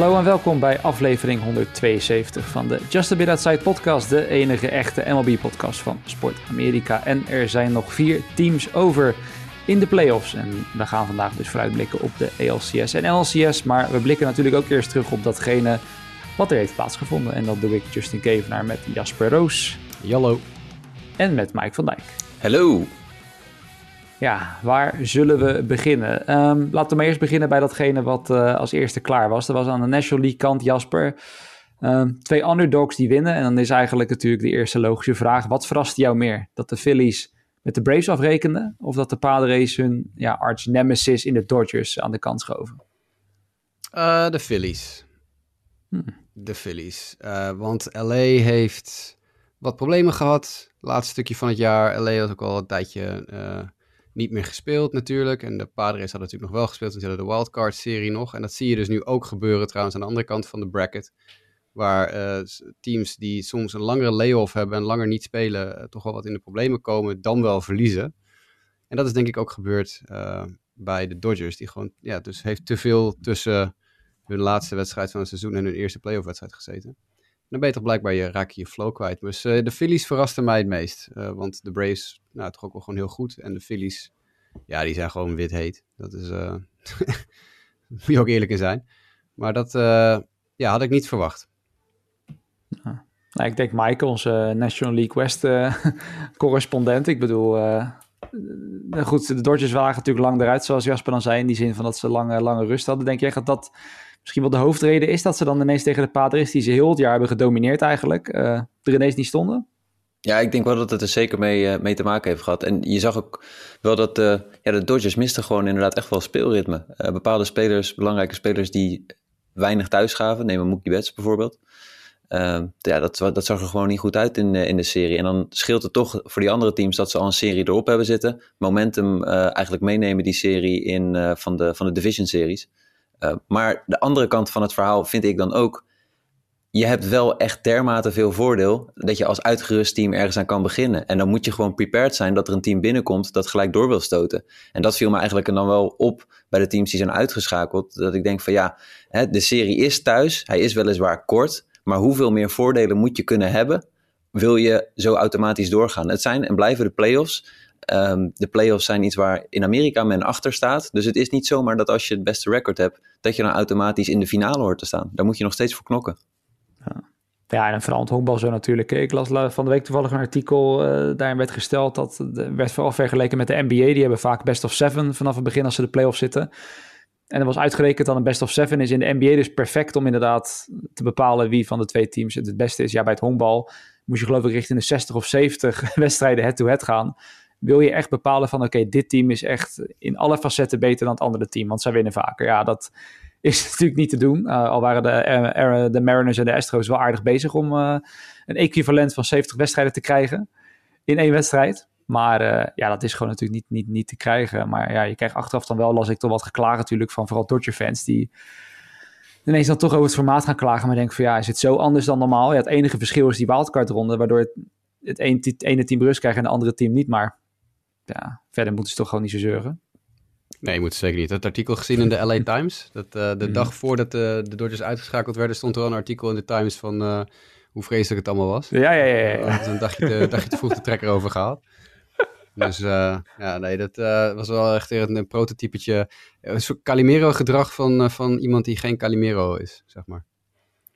Hallo en welkom bij aflevering 172 van de Just a Bit Outside podcast, de enige echte MLB-podcast van Sport Amerika. En er zijn nog vier teams over in de playoffs. En we gaan vandaag dus vooruitblikken op de ALCS en LCS, maar we blikken natuurlijk ook eerst terug op datgene wat er heeft plaatsgevonden. En dat doe ik Justin Kevenaar met Jasper Roos. Hallo. En met Mike van Dijk. Hallo. Ja, waar zullen we beginnen? Um, laten we maar eerst beginnen bij datgene wat uh, als eerste klaar was. Dat was aan de National League kant, Jasper. Um, twee underdogs die winnen. En dan is eigenlijk natuurlijk de eerste logische vraag. Wat verraste jou meer? Dat de Phillies met de Braves afrekenden? Of dat de Padres hun ja, arch nemesis in de Dodgers aan de kant schoven? Uh, de Phillies. Hmm. De Phillies. Uh, want LA heeft wat problemen gehad. Het laatste stukje van het jaar. LA had ook al een tijdje niet meer gespeeld natuurlijk. En de Padres hadden natuurlijk nog wel gespeeld. Want ze hadden de wildcard-serie nog. En dat zie je dus nu ook gebeuren trouwens aan de andere kant van de bracket. Waar uh, teams die soms een langere layoff hebben en langer niet spelen, uh, toch wel wat in de problemen komen, dan wel verliezen. En dat is denk ik ook gebeurd uh, bij de Dodgers. Die gewoon, ja, dus heeft te veel tussen hun laatste wedstrijd van het seizoen en hun eerste playoff wedstrijd gezeten. Dan ben je toch blijkbaar je, raak je flow kwijt. Dus de Phillies verrasten mij het meest. want de Braves, nou, toch ook wel gewoon heel goed. En de Phillies, ja, die zijn gewoon wit heet. Dat is, moet je ook eerlijk in zijn. Maar dat ja, had ik niet verwacht. Nou, ik denk Mike, onze National League West uh, correspondent. Ik bedoel, uh, goed, de Dodgers waren natuurlijk lang eruit, zoals Jasper dan zei, in die zin van dat ze lange, lange rust hadden. Denk jij dat dat misschien wel de hoofdreden is dat ze dan ineens tegen de Padres, die ze heel het jaar hebben gedomineerd eigenlijk, uh, er ineens niet stonden? Ja, ik denk wel dat het er zeker mee, mee te maken heeft gehad. En je zag ook wel dat ja, de Dodgers misten gewoon inderdaad echt wel speelritme. bepaalde spelers, belangrijke spelers die weinig thuis gaven, neem Mookie Betts bijvoorbeeld. Uh, ja, dat, dat zag er gewoon niet goed uit in, in de serie. En dan scheelt het toch voor die andere teams dat ze al een serie erop hebben zitten. Momentum eigenlijk meenemen die serie in, van, de, van de Division series. Maar de andere kant van het verhaal vind ik dan ook. Je hebt wel echt dermate veel voordeel dat je als uitgerust team ergens aan kan beginnen. En dan moet je gewoon prepared zijn dat er een team binnenkomt dat gelijk door wil stoten. En dat viel me eigenlijk dan wel op bij de teams die zijn uitgeschakeld. Dat ik denk van ja, hè, de serie is thuis. Hij is weliswaar kort. Maar hoeveel meer voordelen moet je kunnen hebben, wil je zo automatisch doorgaan? Het zijn en blijven de playoffs. Um, de playoffs zijn iets waar in Amerika men achter staat. Dus het is niet zomaar dat als je het beste record hebt, dat je dan automatisch in de finale hoort te staan. Daar moet je nog steeds voor knokken. Ja. En vooral het honkbal zo natuurlijk. Ik las van de week toevallig een artikel, uh, daarin werd gesteld dat, werd vooral vergeleken met de NBA. Die hebben vaak best of seven vanaf het begin als ze de playoffs zitten. En er was uitgerekend dat een best of seven is in de NBA dus perfect om inderdaad te bepalen wie van de twee teams het, het beste is. Ja, bij het honkbal moest je geloof ik richting de 60 of 70 wedstrijden head-to-head gaan. Wil je echt bepalen van oké, dit team is echt in alle facetten beter dan het andere team, want zij winnen vaker. Ja, dat is natuurlijk niet te doen. Uh, al waren de, uh, de Mariners en de Astros wel aardig bezig om uh, een equivalent van 70 wedstrijden te krijgen in één wedstrijd. Maar ja, dat is gewoon natuurlijk niet, niet, niet te krijgen. Maar ja, je krijgt achteraf dan wel, las ik toch wat geklaagd natuurlijk van vooral Dodger-fans die ineens dan toch over het formaat gaan klagen. Maar denk van ja, is het zo anders dan normaal? Ja, het enige verschil is die wildcard-ronde, waardoor het, het, het ene team rust krijgt en het andere team niet. Maar ja, verder moeten ze toch gewoon niet zo zeuren. Nee, je moet zeker niet. Het artikel gezien in de LA Times. Dat, uh, de mm. dag voordat de, de Dodgers uitgeschakeld werden, stond er al een artikel in de Times van uh, hoe vreselijk het allemaal was. Ja, ja, ja. ja. ja. Dus een dagje te, dagje te vroeg de trekker over gehad. Dus uh, ja, nee, dat uh, was wel echt een, een prototypetje. Een soort Calimero-gedrag van, uh, van iemand die geen Calimero is, zeg maar.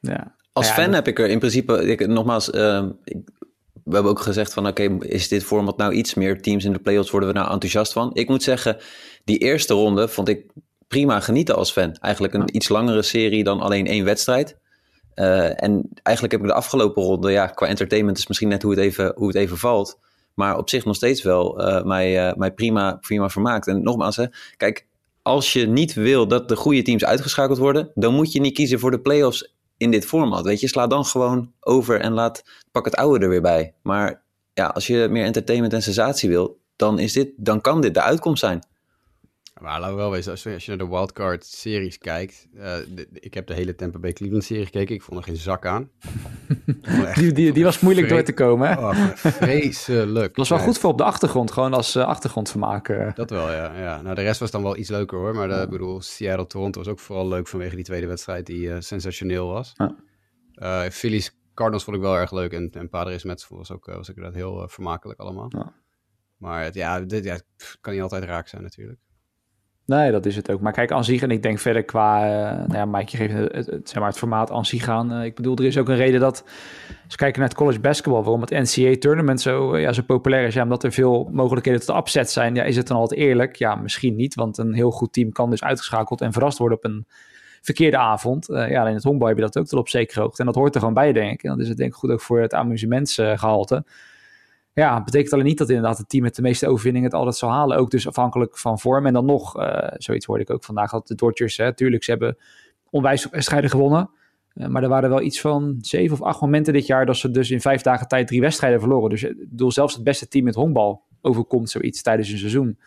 Ja. Als ja, fan dat... heb ik er in principe, ik, nogmaals, ehm, ik, we hebben ook gezegd van oké, okay, is dit format nou iets meer teams in de playoffs, worden we nou enthousiast van? Ik moet zeggen, die eerste ronde vond ik prima genieten als fan. Eigenlijk een iets langere serie dan alleen één wedstrijd. en eigenlijk heb ik de afgelopen ronde, ja, qua entertainment is misschien net hoe het even, hoe het even valt maar op zich nog steeds wel uh, mij, uh, mij prima, prima vermaakt. En nogmaals, hè, kijk, als je niet wil dat de goede teams uitgeschakeld worden, dan moet je niet kiezen voor de playoffs in dit format. Weet je, sla dan gewoon over en laat, pak het oude er weer bij. Maar ja, als je meer entertainment en sensatie wil, dan, is dit, dan kan dit de uitkomst zijn. Maar laten we wel wezen, als je, als je naar de wildcard-series kijkt... Uh, ik heb de hele Tampa Bay Cleveland-serie gekeken. Ik vond er geen zak aan. die, die, die was moeilijk door te komen, hè? Oh, vreselijk. Dat was wel goed voor op de achtergrond, gewoon als uh, achtergrondvermaak. Dat wel, ja, ja. Nou, de rest was dan wel iets leuker, hoor. Maar de, ik bedoel, Seattle-Toronto was ook vooral leuk vanwege die tweede wedstrijd die sensationeel was. Ja. Phillies Cardinals vond ik wel erg leuk. En, en Padres Mets was ook, was ook inderdaad heel vermakelijk allemaal. Ja. Maar het, ja, dit ja, kan niet altijd raak zijn natuurlijk. Nee, dat is het ook. Maar kijk, aan en ik denk verder qua, uh, nou ja, Mike, geeft het, zeg maar het formaat aan zich aan. Uh, ik bedoel, er is ook een reden dat, als we kijken naar het college basketball, waarom het NCAA-tournament zo, uh, ja, zo populair is, ja, omdat er veel mogelijkheden tot upset zijn. Ja, is het dan altijd eerlijk? Ja, misschien niet, want een heel goed team kan dus uitgeschakeld en verrast worden op een verkeerde avond. ja, in het honkbal heb je dat ook tot op zekere hoogte. En dat hoort er gewoon bij, denk ik. En dat is het denk ik goed ook voor het amusementsgehalte ja, betekent alleen niet dat inderdaad het team met de meeste overwinningen het altijd zal halen. Ook dus afhankelijk van vorm. En dan nog, uh, zoiets hoorde ik ook vandaag, dat de Dodgers, hè, tuurlijk, ze hebben onwijs wedstrijden gewonnen. Uh, maar er waren wel iets van zeven of acht momenten dit jaar dat ze dus in vijf dagen tijd drie wedstrijden verloren. Dus ik bedoel, zelfs het beste team met honkbal overkomt zoiets tijdens een seizoen.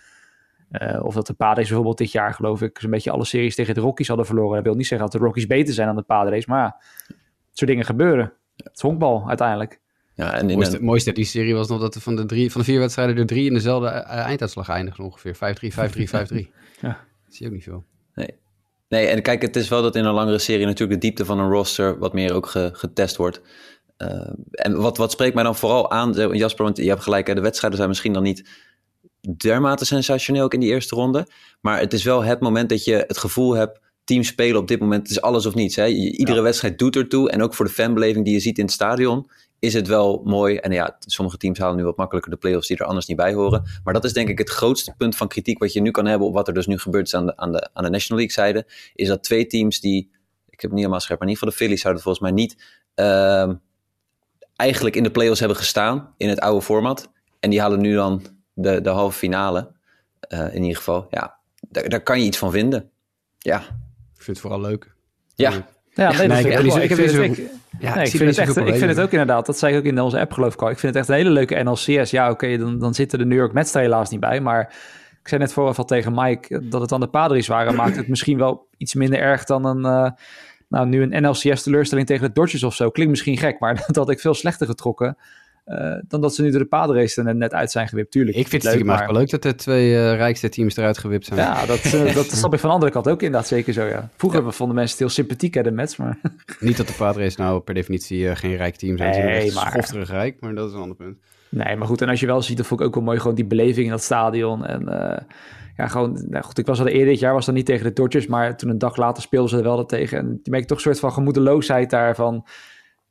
Of dat de Padres bijvoorbeeld dit jaar, geloof ik, zo'n beetje alle series tegen de Rockies hadden verloren. Dat wil niet zeggen dat de Rockies beter zijn dan de Padres, maar ja, soort dingen gebeuren. Het honkbal uiteindelijk. Ja, en in mooiste, een... mooiste die serie was nog dat er van de, drie, van de vier wedstrijden er drie in dezelfde eh, einduitslag eindigen ongeveer. 5-3, 5-3, 5-3. ja. Dat zie je ook niet veel. Nee. nee, en kijk, het is wel dat in een langere serie natuurlijk de diepte van een roster wat meer ook getest wordt. Uh, en wat, wat spreekt mij dan vooral aan, Jasper, want je hebt gelijk, de wedstrijden zijn misschien dan niet dermate sensationeel ook in die eerste ronde. Maar het is wel het moment dat je het gevoel hebt, team spelen op dit moment, het is alles of niets. Hè? Iedere ja. wedstrijd doet ertoe. En ook voor de fanbeleving die je ziet in het stadion, is het wel mooi. En ja, sommige teams halen nu wat makkelijker de playoffs die er anders niet bij horen. Maar dat is denk ik het grootste punt van kritiek wat je nu kan hebben op wat er dus nu gebeurt aan de, aan de, aan de National League zijde. Is dat twee teams die, ik heb het niet helemaal scherp, maar in ieder geval de Phillies zouden volgens mij niet uh, eigenlijk in de playoffs hebben gestaan in het oude format. En die halen nu dan de, de halve finale. Uh, in ieder geval, ja, daar, daar kan je iets van vinden. Ja. Vind het vooral leuk. Ja, ja, nee, nee, ik, ik, ik, vind, ja, nee, ik, vind het echt, ik vind het ook inderdaad, dat zei ik ook in onze app geloof ik al. Ik vind het echt een hele leuke NLCS. Ja, oké, okay, dan, dan zitten de New York Mets er helaas niet bij. Maar ik zei net vooraf al tegen Mike dat het dan de Padres waren. maakt het misschien wel iets minder erg dan een, uh, nou nu een NLCS teleurstelling tegen de Dodgers of zo. Klinkt misschien gek, maar dat had ik veel slechter getrokken. Uh, dan dat ze nu door de paardenrace er net uit zijn gewipt. Tuurlijk. Ik vind het leuk, maar... wel leuk dat de twee uh, rijkste teams eruit gewipt zijn. Ja, dat, uh, dat snap ik van de andere kant ook inderdaad zeker zo, ja. Vroeger ja. vonden mensen het heel sympathiek, hè, de Mets, maar... Niet dat de Padres nou per definitie geen rijk team zijn. Nee, maar... Schofterig rijk, maar dat is een ander punt. Nee, maar goed, en als je wel ziet, dat vond ik ook wel mooi, gewoon die beleving in dat stadion. En ja, gewoon, nou goed, ik was al eerder dit jaar, was dan niet tegen de Dodgers, maar toen een dag later speelden ze er wel tegen. En je merkt toch een soort van gemoedeloosheid daarvan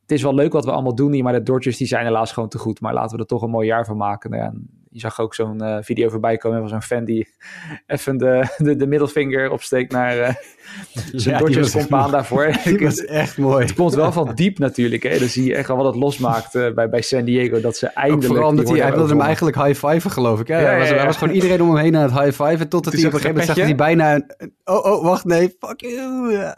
het is wel leuk wat we allemaal doen hier, maar de Dodgers die zijn helaas gewoon te goed. Maar laten we er toch een mooi jaar van maken. Nou ja, je zag ook zo'n uh, video voorbij komen van zo'n fan die even de, de, de middelvinger opsteekt naar uh, zijn ja, Dodgers compaan daarvoor. Dat is echt mooi. Het komt wel van diep natuurlijk. Hè? Dan zie je echt wel wat het losmaakt uh, bij, bij San Diego. Dat ze eindelijk... vooral omdat hij, hij wilde hem eigenlijk high-fiven geloof ik. Hè? Ja, was, hij was gewoon iedereen om hem heen aan het high-fiven. Totdat hij op een gegeven moment zag hij bijna... Een, oh, oh, wacht, nee, fuck you.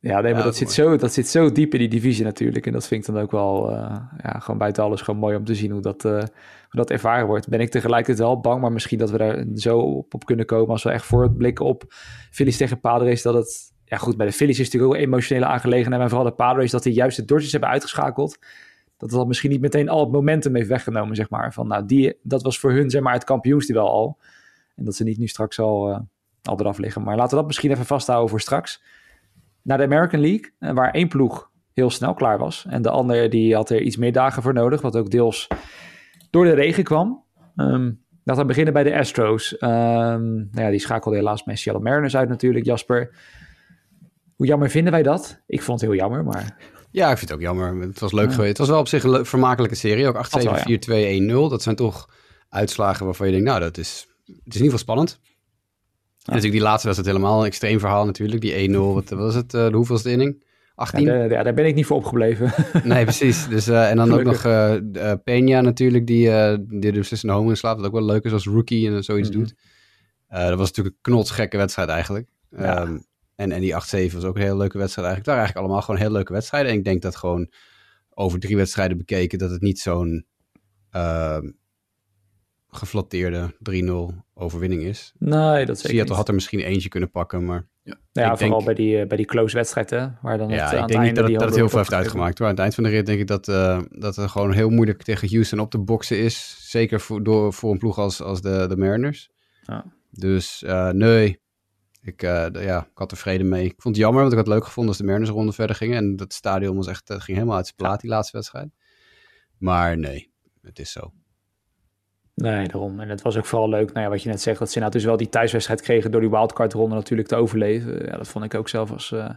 Ja, nee, maar dat, zit zo, dat zit zo diep in die divisie natuurlijk. En dat vind ik dan ook wel, uh, ja, gewoon buiten alles gewoon mooi om te zien hoe dat, uh, hoe dat ervaren wordt. Ben ik tegelijkertijd wel bang, maar misschien dat we daar zo op, op kunnen komen als we echt voortblikken op Phillies tegen Padres. Dat het, ja goed, bij de Phillies is het natuurlijk ook een emotionele aangelegenheid. Maar vooral de Padres, dat die juist de Dodgers hebben uitgeschakeld. Dat dat misschien niet meteen al het momentum heeft weggenomen, zeg maar. Van nou, die, dat was voor hun, zeg maar, het kampioensduel al. En dat ze niet nu straks al, uh, al eraf liggen. Maar laten we dat misschien even vasthouden voor straks naar de American League, eh, waar één ploeg heel snel klaar was. En de andere die had er iets meer dagen voor nodig, wat ook deels door de regen kwam. Um, dat we beginnen bij de Astros. Um, nou ja, die schakelde helaas met Seattle Mariners uit natuurlijk, Jasper. Hoe jammer vinden wij dat? Ik vond het heel jammer, maar... Ja, ik vind het ook jammer. Het was leuk ja. geweest. Het was wel op zich een vermakelijke serie. Ook 8-7, 4-2, 1-0. Dat zijn toch uitslagen waarvan je denkt, nou, dat is, het is in ieder geval spannend. En natuurlijk die laatste was het helemaal een extreem verhaal natuurlijk. Die 1-0, wat was het? Uh, de hoeveelste inning? 18? Ja, de, ja, daar ben ik niet voor opgebleven. nee, precies. Dus, uh, en dan Gelukkig. ook nog uh, Peña natuurlijk, die, uh, die de beslissende home slaat. Wat ook wel leuk is als rookie en zoiets mm -hmm. doet. dat was natuurlijk een knotsgekke wedstrijd eigenlijk. Ja. Um, en, en die 8-7 was ook een hele leuke wedstrijd eigenlijk. Het waren eigenlijk allemaal gewoon hele leuke wedstrijden. En ik denk dat gewoon over drie wedstrijden bekeken... dat het niet zo'n geflatteerde 3-0 overwinning is. Nee, dat zeker Seattle had er misschien eentje kunnen pakken, maar... Ja, ja vooral denk, bij, die, bij die close wedstrijd, hè? Waar dan ja, het, ik aan denk niet dat, het, dat het heel veel heeft uitgemaakt. Hoor. Aan het eind van de rit denk ik dat, uh, dat het gewoon heel moeilijk tegen Houston op te boksen is. Zeker voor, door, voor een ploeg als, als de, de Mariners. Ja. Dus uh, nee, ik, uh, ja, ik had er vrede mee. Ik vond het jammer, want ik had het leuk gevonden als de Mariners ronde verder gingen. En dat stadion was echt, ging helemaal uit zijn plaat, die laatste wedstrijd. Maar nee, het is zo. Nee, daarom. En het was ook vooral leuk, nou ja, wat je net zegt, dat ze nou dus wel die thuiswedstrijd kregen door die wildcard-ronde natuurlijk te overleven. Ja, dat vond ik ook zelf als uh,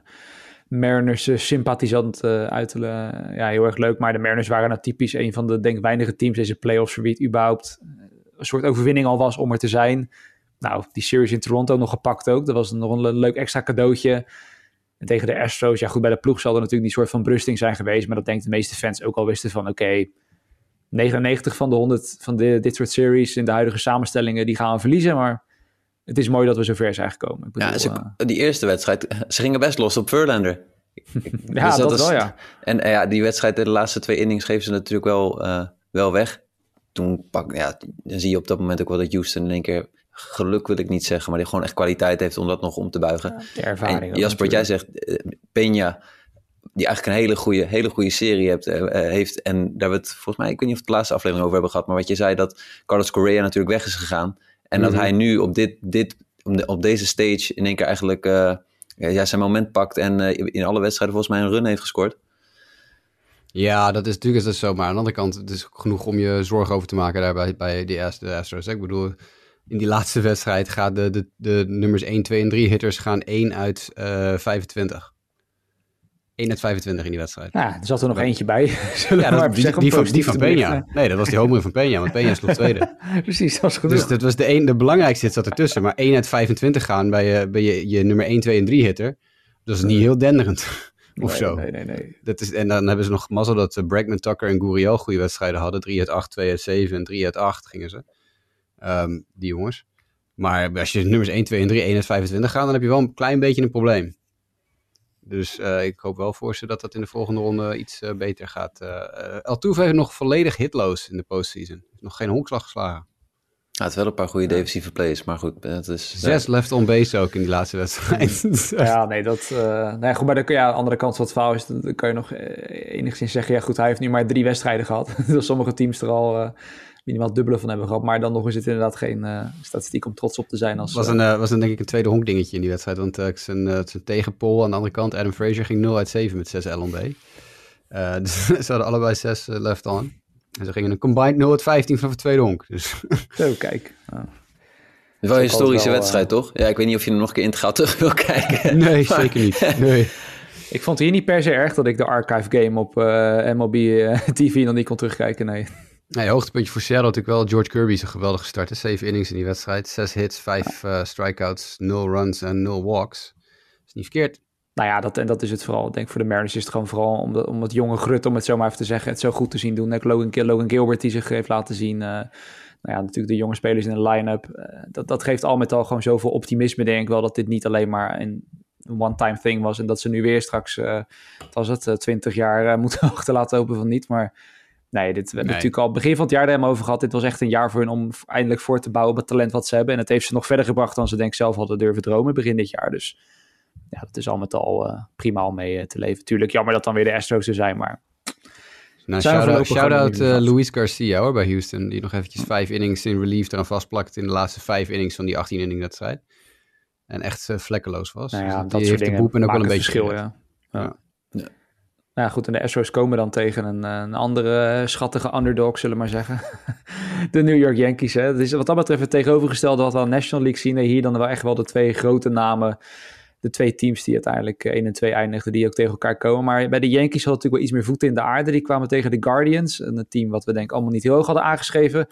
Mariners uh, sympathisant uh, uiterlijk ja, heel erg leuk. Maar de Mariners waren nou typisch een van de, denk weinige teams deze playoffs voor wie het überhaupt een soort overwinning al was om er te zijn. Nou, die series in Toronto nog gepakt ook. Dat was nog een leuk extra cadeautje. En tegen de Astros, ja goed, bij de ploeg zal er natuurlijk die soort van brusting zijn geweest. Maar dat denk ik de meeste fans ook al wisten van, oké, 99 van de 100 van de, dit soort series in de huidige samenstellingen, die gaan we verliezen. Maar het is mooi dat we zover zijn gekomen. Ik bedoel, ja, ze, uh, die eerste wedstrijd, ze gingen best los op Verlander. ja, dus dat, wel ja. En uh, ja, die wedstrijd in de laatste twee innings geven ze natuurlijk wel, uh, wel weg. Toen pak, ja, dan zie je op dat moment ook wel dat Houston in één keer geluk wil ik niet zeggen, maar die gewoon echt kwaliteit heeft om dat nog om te buigen. Ja, de ervaring. En Jasper, wat jij zegt, Peña, die eigenlijk een hele goede, hele goede serie hebt, uh, heeft. En daar we het volgens mij, ik weet niet of we het de laatste aflevering over hebben gehad, maar wat je zei, dat Carlos Correa natuurlijk weg is gegaan. En dat hij nu op, dit, dit, op deze stage in één keer eigenlijk uh, ja, zijn moment pakt en uh, in alle wedstrijden volgens mij een run heeft gescoord. Ja, dat is natuurlijk is dat zo. Maar aan de andere kant, het is genoeg om je zorgen over te maken daar bij, de, de Astros. Ik bedoel, in die laatste wedstrijd gaan de, de, de nummers 1, 2 en 3 hitters gaan 1 uit uh, 25. 1 uit 25 in die wedstrijd. Ja, er zat er nog ja. eentje bij. ja, dat, die, die, van, die van Peña. Nee, dat was die homer van Peña, want Peña sloeg tweede. Precies, dat was genoeg. Dus dat was de, een, de belangrijkste zat ertussen. Maar 1 uit 25 gaan bij je, bij je, je nummer 1, 2 en 3 hitter, dat is niet heel denderend. of nee, zo. Nee, nee, nee. Dat is, en dan hebben ze nog mazzel dat uh, Bregman, Tucker en Guriel goede wedstrijden hadden. 3 uit 8, 2 uit 7 en 3 uit 8 gingen ze. Um, die jongens. Maar als je nummers 1, 2 en 3, 1 uit 25 gaan, dan heb je wel een klein beetje een probleem. Dus uh, ik hoop wel voor ze dat dat in de volgende ronde iets uh, beter gaat. Uh, Altuve heeft nog volledig hitloos in de postseason. Nog geen honkslag geslagen. Ja, het wel een paar goede ja. defensieve plays, maar goed. Dat is, Zes left on base ook in die laatste wedstrijd. ja, nee, dat... Uh, nee, goed, maar de ja, andere kant van het verhaal is... dan kan je nog enigszins zeggen... ja goed, hij heeft nu maar drie wedstrijden gehad. dat sommige teams er al uh, minimaal dubbele van hebben gehad. Maar dan nog is het inderdaad geen uh, statistiek om trots op te zijn. Als, was, een, uh, was een, denk ik een tweede honkdingetje in die wedstrijd. Want uh, zijn, zijn tegenpol aan de andere kant, Adam Frazier, ging 0 uit 7 met 6 LNB. dus ze hadden allebei 6 left on. En ze gingen een combined 0 uit 15 vanaf het tweede honk. Dus. Zo, kijk. Het is wel een historische wel, wedstrijd, toch? Ja, ik weet niet of je er nog een keer integraal terug wil kijken. Nee, maar... zeker niet. Nee. Ik vond het hier niet per se erg dat ik de archive game op MLB TV nog niet kon terugkijken, nee. Nee, hoogtepuntje voor Seattle natuurlijk wel. George Kirby is een geweldige start. Zeven innings in die wedstrijd. Zes hits, vijf uh, strikeouts, nul runs en nul walks. is niet verkeerd. Nou ja, dat, en dat is het vooral. Ik denk voor de Mariners is het gewoon vooral om, de, om het jonge grut, om het zo maar even te zeggen, het zo goed te zien doen. Net Logan, Logan Gilbert die zich heeft laten zien. Uh, nou ja, natuurlijk de jonge spelers in de line-up. Uh, dat, dat geeft al met al gewoon zoveel optimisme, denk ik wel, dat dit niet alleen maar een one-time thing was. En dat ze nu weer straks, uh, was het, twintig jaar moeten achterlaten hopen van niet. Maar Nee, dit we hebben nee. natuurlijk al begin van het jaar er helemaal over gehad. Dit was echt een jaar voor hun om eindelijk voor te bouwen op het talent wat ze hebben. En het heeft ze nog verder gebracht dan ze denk ik zelf hadden durven dromen begin dit jaar. Dus ja, dat is al met al uh, prima om mee uh, te leven. Tuurlijk, jammer dat dan weer de Astros er zijn, maar... Nou, shout-out shout out, uh, Luis Garcia hoor, bij Houston. Die nog eventjes vijf innings in relief eraan vastplakt in de laatste vijf innings van die 18 inning wedstrijd. En echt vlekkeloos was. Nou ja, dus dat die soort heeft dingen de boep en ook wel een beetje verschil, ja. ja. Nou goed, en de Astros komen dan tegen een, een andere schattige underdog, zullen we maar zeggen. de New York Yankees. Hè. Het is wat dat betreft het tegenovergestelde wat we aan National League zien. Hier dan wel echt wel de twee grote namen. De twee teams die uiteindelijk 1 en 2 eindigden, die ook tegen elkaar komen. Maar bij de Yankees hadden natuurlijk wel iets meer voeten in de aarde. Die kwamen tegen de Guardians. Een team wat we denk allemaal niet heel hoog hadden aangeschreven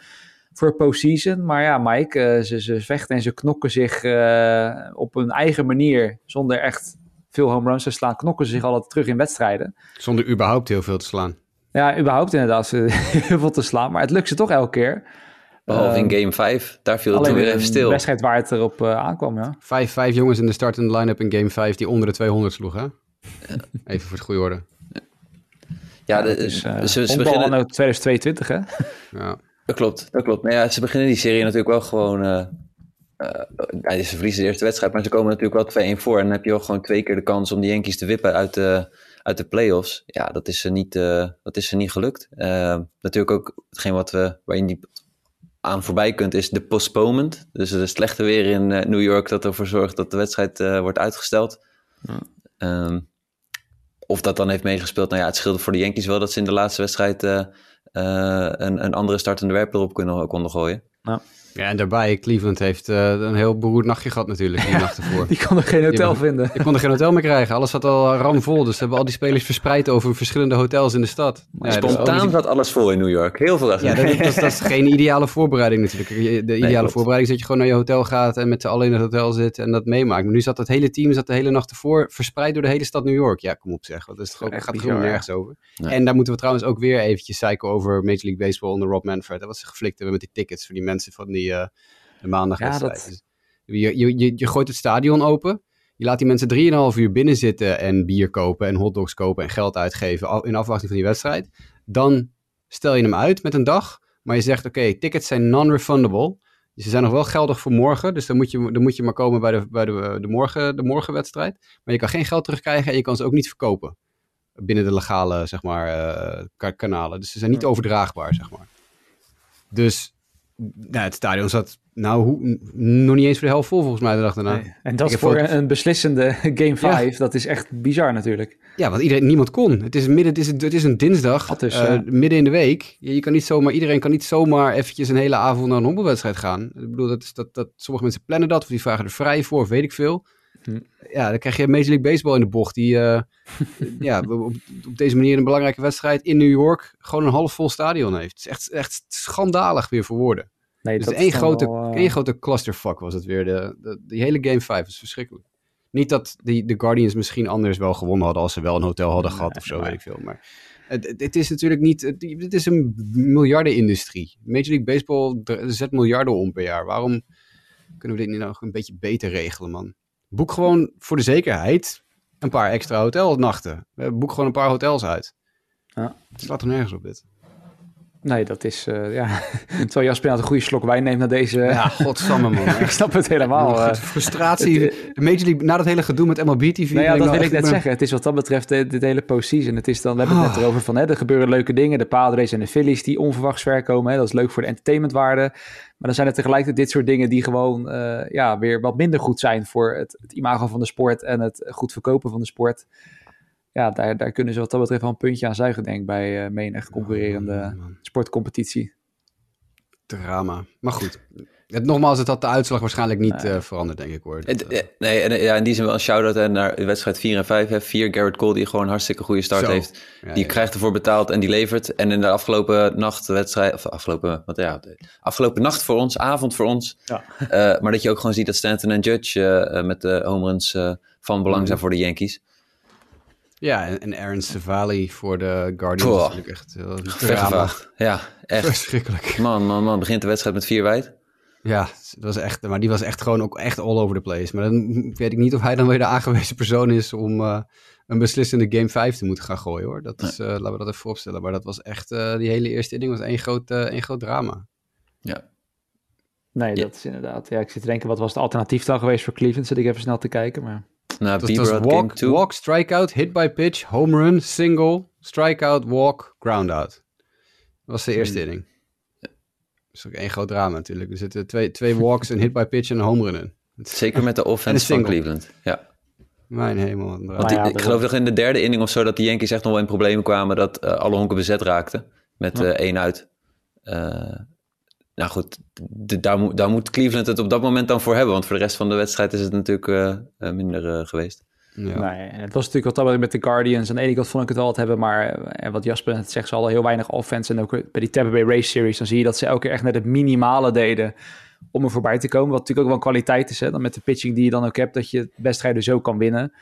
voor postseason. Maar ja, Mike, ze, ze vechten en ze knokken zich op hun eigen manier. Zonder echt veel home runs te slaan, knokken ze zich altijd terug in wedstrijden. Zonder überhaupt heel veel te slaan. Ja, überhaupt inderdaad heel veel te slaan. Maar het lukt ze toch elke keer. Behalve in game 5, daar viel het toen weer even stil. Een wedstrijd waar het erop uh, aankwam, ja. Vijf, vijf jongens in de startende line-up in game 5 die onder de 200 sloegen. Even voor het goede orde. Ja, de, is, uh, ze, ze beginnen... 2022, hè? Ja. Dat klopt, dat klopt. Maar ja, ze beginnen die serie natuurlijk wel gewoon... Uh, uh, ze verliezen de eerste wedstrijd, maar ze komen natuurlijk wel 2-1 voor. En dan heb je ook gewoon twee keer de kans om die Yankees te wippen uit de, uit de playoffs. Ja, dat is ze niet, uh, dat is ze niet gelukt. natuurlijk ook hetgeen wat we, waar je niet aan voorbij kunt, is de postponement. Dus de slechte weer in New York dat ervoor zorgt dat de wedstrijd wordt uitgesteld. Ja. Um, of dat dan heeft meegespeeld, nou ja, het scheelde voor de Yankees wel dat ze in de laatste wedstrijd uh, uh, een, een andere startende werper op kunnen, konden gooien. Nou. Ja, en daarbij, Cleveland heeft uh, een heel beroerd nachtje gehad natuurlijk, die nacht ervoor. die konden geen hotel vinden. Die konden geen hotel meer krijgen. Alles zat al ramvol, dus ze hebben al die spelers verspreid over verschillende hotels in de stad. Ja, Spontaan dus zat alles vol in New York. Heel veel Ja, dat, dat, dat, is geen ideale voorbereiding natuurlijk. De ideale voorbereiding is dat je gewoon naar je hotel gaat en met z'n allen in het hotel zit en dat meemaakt. Maar nu zat het hele team zat de hele nacht ervoor verspreid door de hele stad New York. Ja, kom op zeg. Dat is toch ook, gaat er gewoon nergens over. En daar moeten we trouwens ook weer eventjes zeiken over Major League Baseball onder Rob Manfred. Wat ze geflikt hebben met die tickets voor die mensen van die... Uh, de maandagwedstrijd. Ja, dat... je, je, je, je gooit het stadion open. Je laat die mensen 3,5 uur binnen zitten en bier kopen en hotdogs kopen en geld uitgeven in afwachting van die wedstrijd. Dan stel je hem uit met een dag, maar je zegt oké, tickets zijn non-refundable. Ze zijn nog wel geldig voor morgen, dus dan moet je, dan moet je maar komen bij, de, bij de, de, morgen, de morgenwedstrijd. Maar je kan geen geld terugkrijgen en je kan ze ook niet verkopen binnen de legale zeg maar, uh, kanalen. Dus ze zijn niet overdraagbaar, zeg maar. Dus nou, het stadion zat nou, hoe, nog niet eens voor de helft vol volgens mij de dag daarna. En dat voor een beslissende Game 5, dat is echt bizar natuurlijk. Ja, want iedereen, niemand kon. Het is, midden, het is, het is een dinsdag, dus, uh, midden in de week. Je, je, kan niet zomaar, iedereen kan niet zomaar eventjes een hele avond naar een honkbalwedstrijd gaan. Ik bedoel, dat is, dat, dat, sommige mensen plannen dat, of die vragen er vrij voor, weet ik veel. Hm. Ja, dan krijg je Major League Baseball in de bocht, die uh, ja, op, op, deze manier een belangrijke wedstrijd in New York gewoon een half vol stadion heeft. Het is echt, echt schandalig weer voor woorden. Nee, dus één grote, wel, één grote clusterfuck was het weer. De, de, die hele Game 5 is verschrikkelijk. Niet dat die, de Guardians misschien anders wel gewonnen hadden als ze wel een hotel hadden gehad of zo, weet ik veel. Maar het, het, is natuurlijk niet, het, het is een miljardenindustrie. Major League Baseball zet miljarden om per jaar. Waarom kunnen we dit niet nog een beetje beter regelen, man? Boek gewoon voor de zekerheid een paar extra hotelnachten. Boek gewoon een paar hotels uit. Ja. Het slaat er nergens op dit. Nee, dat is, uh, ja... Terwijl Jasper nou een goede slok wijn neemt naar deze... Ja, godsamme man. ik snap het helemaal. Uh, frustratie. de Major League, na dat hele gedoe met MLB TV... Nou ja, dat wil ik net zeggen. Het is wat dat betreft dit hele postseason. Het is dan, we hebben het net ah. erover van, hè, er gebeuren leuke dingen. De Padres en de Phillies die onverwachts ver komen. Hè, dat is leuk voor de entertainmentwaarde. Maar dan zijn er tegelijkertijd dit soort dingen die gewoon uh, ja, weer wat minder goed zijn voor het, het imago van de sport en het goed verkopen van de sport ja, daar, daar kunnen ze wat dat betreft wel een puntje aan zuigen, denk ik, bij uh, menig concurrerende oh, sportcompetitie. Drama. Maar goed, het, nogmaals, het had de uitslag waarschijnlijk niet uh, veranderd, denk ik hoor. Uh, nee, en, ja, in die zin wel een shout-out naar de wedstrijd 4 en 5. Hè. 4, Garrett Cole, die gewoon een hartstikke goede start Zo. heeft. Ja, die ja. krijgt ervoor betaald en die levert. En in de afgelopen nacht, wedstrijd, of afgelopen, wat, ja, afgelopen nacht voor ons, avond voor ons. Ja. Uh, maar dat je ook gewoon ziet dat Stanton en Judge met de home runs van belang zijn voor de Yankees. Ja, en, en Aaron Savali voor de Guardians Poh. natuurlijk echt drama. Ja, echt. Verschrikkelijk. Man, man, man. Begint de wedstrijd met vier wijd. Ja, dat was echt, maar die was echt gewoon ook echt all over the place. Maar dan weet ik niet of hij dan weer de aangewezen persoon is om uh, een beslissende game 5 te moeten gaan gooien hoor. Dat is, uh, laten we dat even voorstellen. Maar dat was echt, uh, die hele eerste inning was één groot, één groot drama. Ja. Nee, dat is inderdaad. Ja, ik zit te denken, wat was het alternatief dan geweest voor Cleveland? Zit ik even snel te kijken, maar... Nou, dat was walk, walk, strikeout, hit by pitch, home run, single, strikeout, walk, groundout. Dat was de eerste hmm. inning. Dat is ook één groot drama natuurlijk. Er zitten twee, twee walks, een hit by pitch en een home run in. Zeker met de offense van Cleveland. Ja. Mijn hemel. Want die, ja, ik geloof nog in de derde inning of zo dat de Yankees echt nog wel in problemen kwamen dat uh, alle honken bezet raakten. Met uh, één uit. Uh, nou goed, de, daar, moet, daar moet Cleveland het op dat moment dan voor hebben. Want voor de rest van de wedstrijd is het natuurlijk uh, minder uh, geweest. Ja. Nee, het was natuurlijk wat dat met de Guardians. Aan de ene kant vond ik het wel wat hebben, maar en wat Jasper net zegt, ze hadden heel weinig offense. En ook bij die Tampa Bay Race Series, dan zie je dat ze elke keer echt net het minimale deden om er voorbij te komen. Wat natuurlijk ook wel een kwaliteit is, hè? Dan met de pitching die je dan ook hebt, dat je wedstrijden zo kan winnen.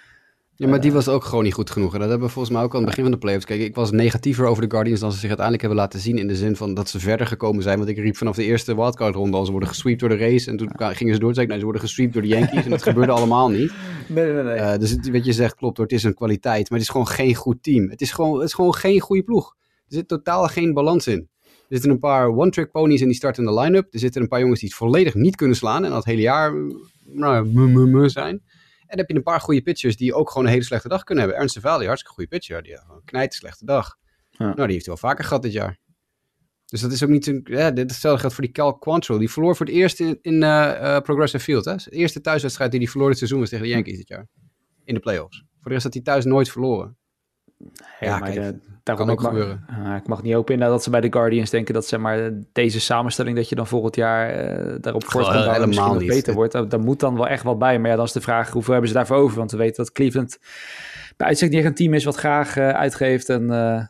Ja, maar die was ook gewoon niet goed genoeg. En dat hebben we volgens mij ook aan het begin van de playoffs. Kijk, ik was negatiever over de Guardians dan ze zich uiteindelijk hebben laten zien. In de zin van dat ze verder gekomen zijn. Want ik riep vanaf de eerste wildcard ronde al, ze worden gesweept door de race. En toen gingen ze door zei ik, nou, ze worden gesweept door de Yankees. En dat gebeurde allemaal niet. Nee, nee, nee. Uh, dus het, wat je zegt klopt hoor, het is een kwaliteit. Maar het is gewoon geen goed team. Het is gewoon, het is gewoon geen goede ploeg. Er zit totaal geen balans in. Er zitten een paar one-trick ponies in die starten in de line-up. Er zitten een paar jongens die het volledig niet kunnen slaan en het hele jaar nou, m -m -m zijn. En dan heb je een paar goede pitchers die ook gewoon een hele slechte dag kunnen hebben. Ernst Valley, hartstikke goede pitcher. Die heeft een knijt slechte dag. Ja. Nou, die heeft hij wel vaker gehad dit jaar. Dus dat is ook niet een. Ja, hetzelfde geldt voor die Cal Quantrill. Die verloor voor het eerst in, in eh, eh, Progressive Field. Hè? De eerste thuiswedstrijd die hij verloor dit seizoen was tegen de Yankees dit jaar. In de playoffs. Voor de rest had hij thuis nooit verloren. Ja, Ja, maar kijk, de- daarom kan ik ook mag- gebeuren. Ah, ik mag niet hopen inderdaad dat ze bij de Guardians denken dat zeg maar, deze samenstelling dat je dan volgend jaar eh, daarop voort kan Gewoon bouwen en misschien helemaal nog niet. beter wordt. Daar, daar moet dan wel echt wat bij. Maar ja, dan is de vraag hoeveel hebben ze daarvoor over? Want we weten dat Cleveland bij uitzicht niet echt een team is wat graag eh, uitgeeft en eh,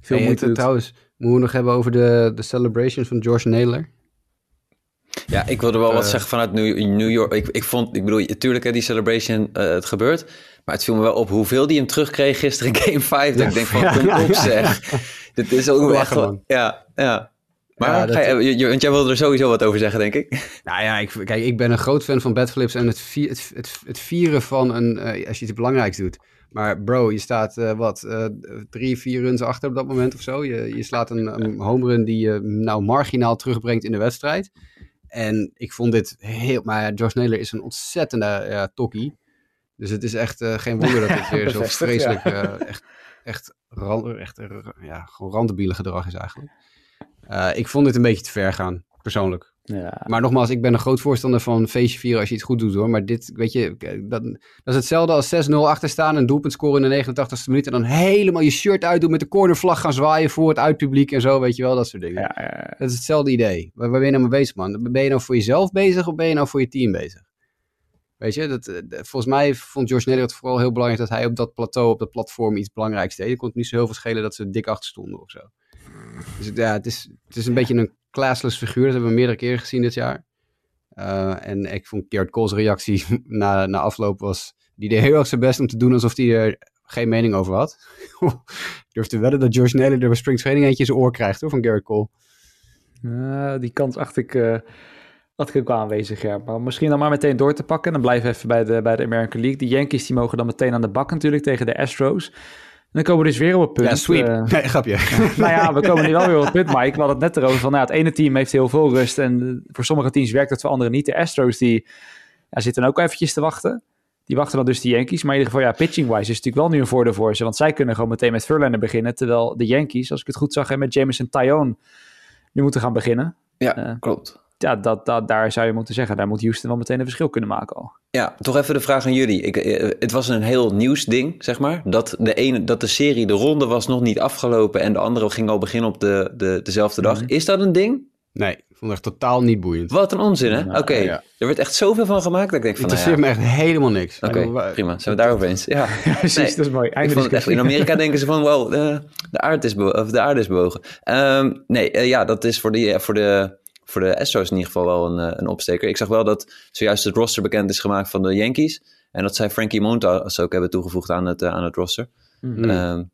veel Hey, moeite het- doet. trouwens, moeten we nog hebben over de, de celebration van George Naylor? Ja, ik wilde wel wat zeggen vanuit New, New York. Ik, ik vond, ik bedoel, natuurlijk hè, die celebration, het gebeurt. Maar het viel me wel op hoeveel die hem terugkreeg gisteren in Game 5. Dat ik denk van, kom op zeg. Dit is ook wel echt wel... Ja, ja. Maar Ja, dat- ga je, je- want jij wilde er sowieso wat over zeggen, denk ik. Nou ja, ik, kijk, ik ben een groot fan van badflips en het, vi- het, het, het vieren van een, eh, als je iets belangrijks doet. Maar bro, je staat eh, wat, eh, drie, vier runs achter op dat moment of zo. Je, je slaat een, een home run die je nou marginaal terugbrengt in de wedstrijd. En ik vond dit heel, maar Josh Naylor is een ontzettende ja, tokkie. Dus het is echt eh, geen wonder dat het weer zo vreselijk, eh, echt, echt, ran, echt eh, ja, gewoon randebiele gedrag is eigenlijk. Ik vond dit een beetje te ver gaan, persoonlijk. Ja. Maar nogmaals, ik ben een groot voorstander van feestje vieren als je iets goed doet hoor. Maar dit, weet je, dat, dat is hetzelfde als 6-0 achter staan, een doelpunt scoren in de 89ste minuut. En dan helemaal je shirt uitdoen met de cornervlag gaan zwaaien voor het uitpubliek en zo, weet je wel, dat soort dingen. Ja, ja, Dat is hetzelfde idee. Waar, waar ben je nou mee bezig man? Ben je nou voor jezelf bezig of ben je nou voor je team bezig? Weet je, dat, eh, volgens mij vond George Naylor het vooral heel belangrijk dat hij op dat plateau, op dat platform iets belangrijks deed. Er kon het niet zo heel veel schelen dat ze dik achter stonden of zo. Dus het- ja, het is, het is een beetje een classless figuur. Dat hebben we meerdere keren gezien dit jaar. Eh, en ik vond Gerrit Cole's reactie na, na afloop was... Die deed heel erg zijn best om te doen alsof hij er geen mening over had. durf te wedden dat George Naylor er bij Spring Training eentje in zijn oor krijgt hoor, van Gerrit Cole. Ja, die kans acht ik, eh acht ik ook wel aanwezig, ja. Maar misschien dan maar meteen door te pakken. Dan blijven we even bij de, bij de American League. De Yankees die mogen dan meteen aan de bak natuurlijk tegen de Astros. En dan komen we dus weer op het punt. Ja, sweep. eh, nee, grapje. nou ja, we komen nu wel weer op het punt, Mike. We hadden het net erover van, nou, het ene team heeft heel veel rust. En eh, voor sommige teams werkt het, voor anderen niet. De Astros, die ja, zitten ook eventjes te wachten. Die wachten dan dus de Yankees. Maar in ieder geval, ja, pitching-wise is het natuurlijk wel nu een voordeel voor ze. Want zij kunnen gewoon meteen met Verlander beginnen. Terwijl de Yankees, als ik het goed zag, met Jameson Tyone nu moeten gaan beginnen. Ja, Eh. klopt. Ja, dat, dat, daar zou je moeten zeggen. Daar moet Houston wel meteen een verschil kunnen maken al. Ja, toch even de vraag aan jullie. Ik, eh, het was een heel nieuws ding, zeg maar. Dat de, ene, dat de serie, de ronde was nog niet afgelopen en de andere ging al beginnen op de, de, dezelfde dag. Mhm. Is dat een ding? Nee, ik vond het echt totaal niet boeiend. Wat een onzin, hè? Nou, Oké, ja. er werd echt zoveel van gemaakt dat ik denk van, nou ja, interesseert me echt helemaal niks. oké, prima. Zijn we daarover eens? Ja. Precies, Nee, dat is mooi. Ik Einde vond het echt, discussie. in Amerika denken ze van, wow, de, de, aarde, is of de aarde is bewogen. Ehm, nee, eh, ja, dat is voor de, voor, de, voor de Astros in ieder geval wel een, eh, een opsteker. Ik zag wel dat zojuist het roster bekend is gemaakt van de Yankees. En dat zij Frankie Montas ook hebben toegevoegd aan het, eh, aan het roster. Mhm. Ehm,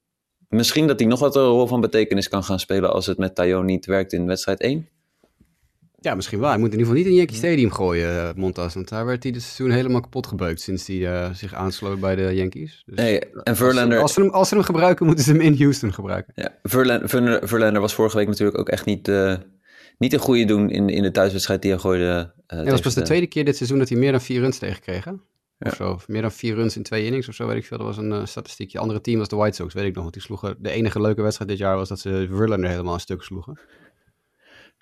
misschien dat hij nog wat een rol van betekenis kan gaan spelen als het met Tayo niet werkt in wedstrijd 1. Ja, misschien wel. Hij moet in ieder geval niet in Yankee Stadium gooien, eh, Montas. Want daar werd hij dit seizoen helemaal kapot gebeukt sinds hij eh, zich aansloot bij de Yankees. Dus Nee, en als, ze, Verlander, als, ze hem, als ze hem gebruiken, moeten ze hem in Houston gebruiken. ja, Verlander, Verlander, Verlander was vorige week natuurlijk ook echt niet, eh, niet een goede doen in, in de thuiswedstrijd die hij gooide. En dat was pas de tweede keer dit seizoen dat hij meer dan vier runs tegenkreeg. hè? Ja. Of zo. Of meer dan vier runs in twee innings of zo, weet ik veel. Dat was een eh, statistiekje. Andere team was de White Sox, weet ik nog. Want die sloegen, de enige leuke wedstrijd dit jaar was dat ze Verlander helemaal een stuk sloegen.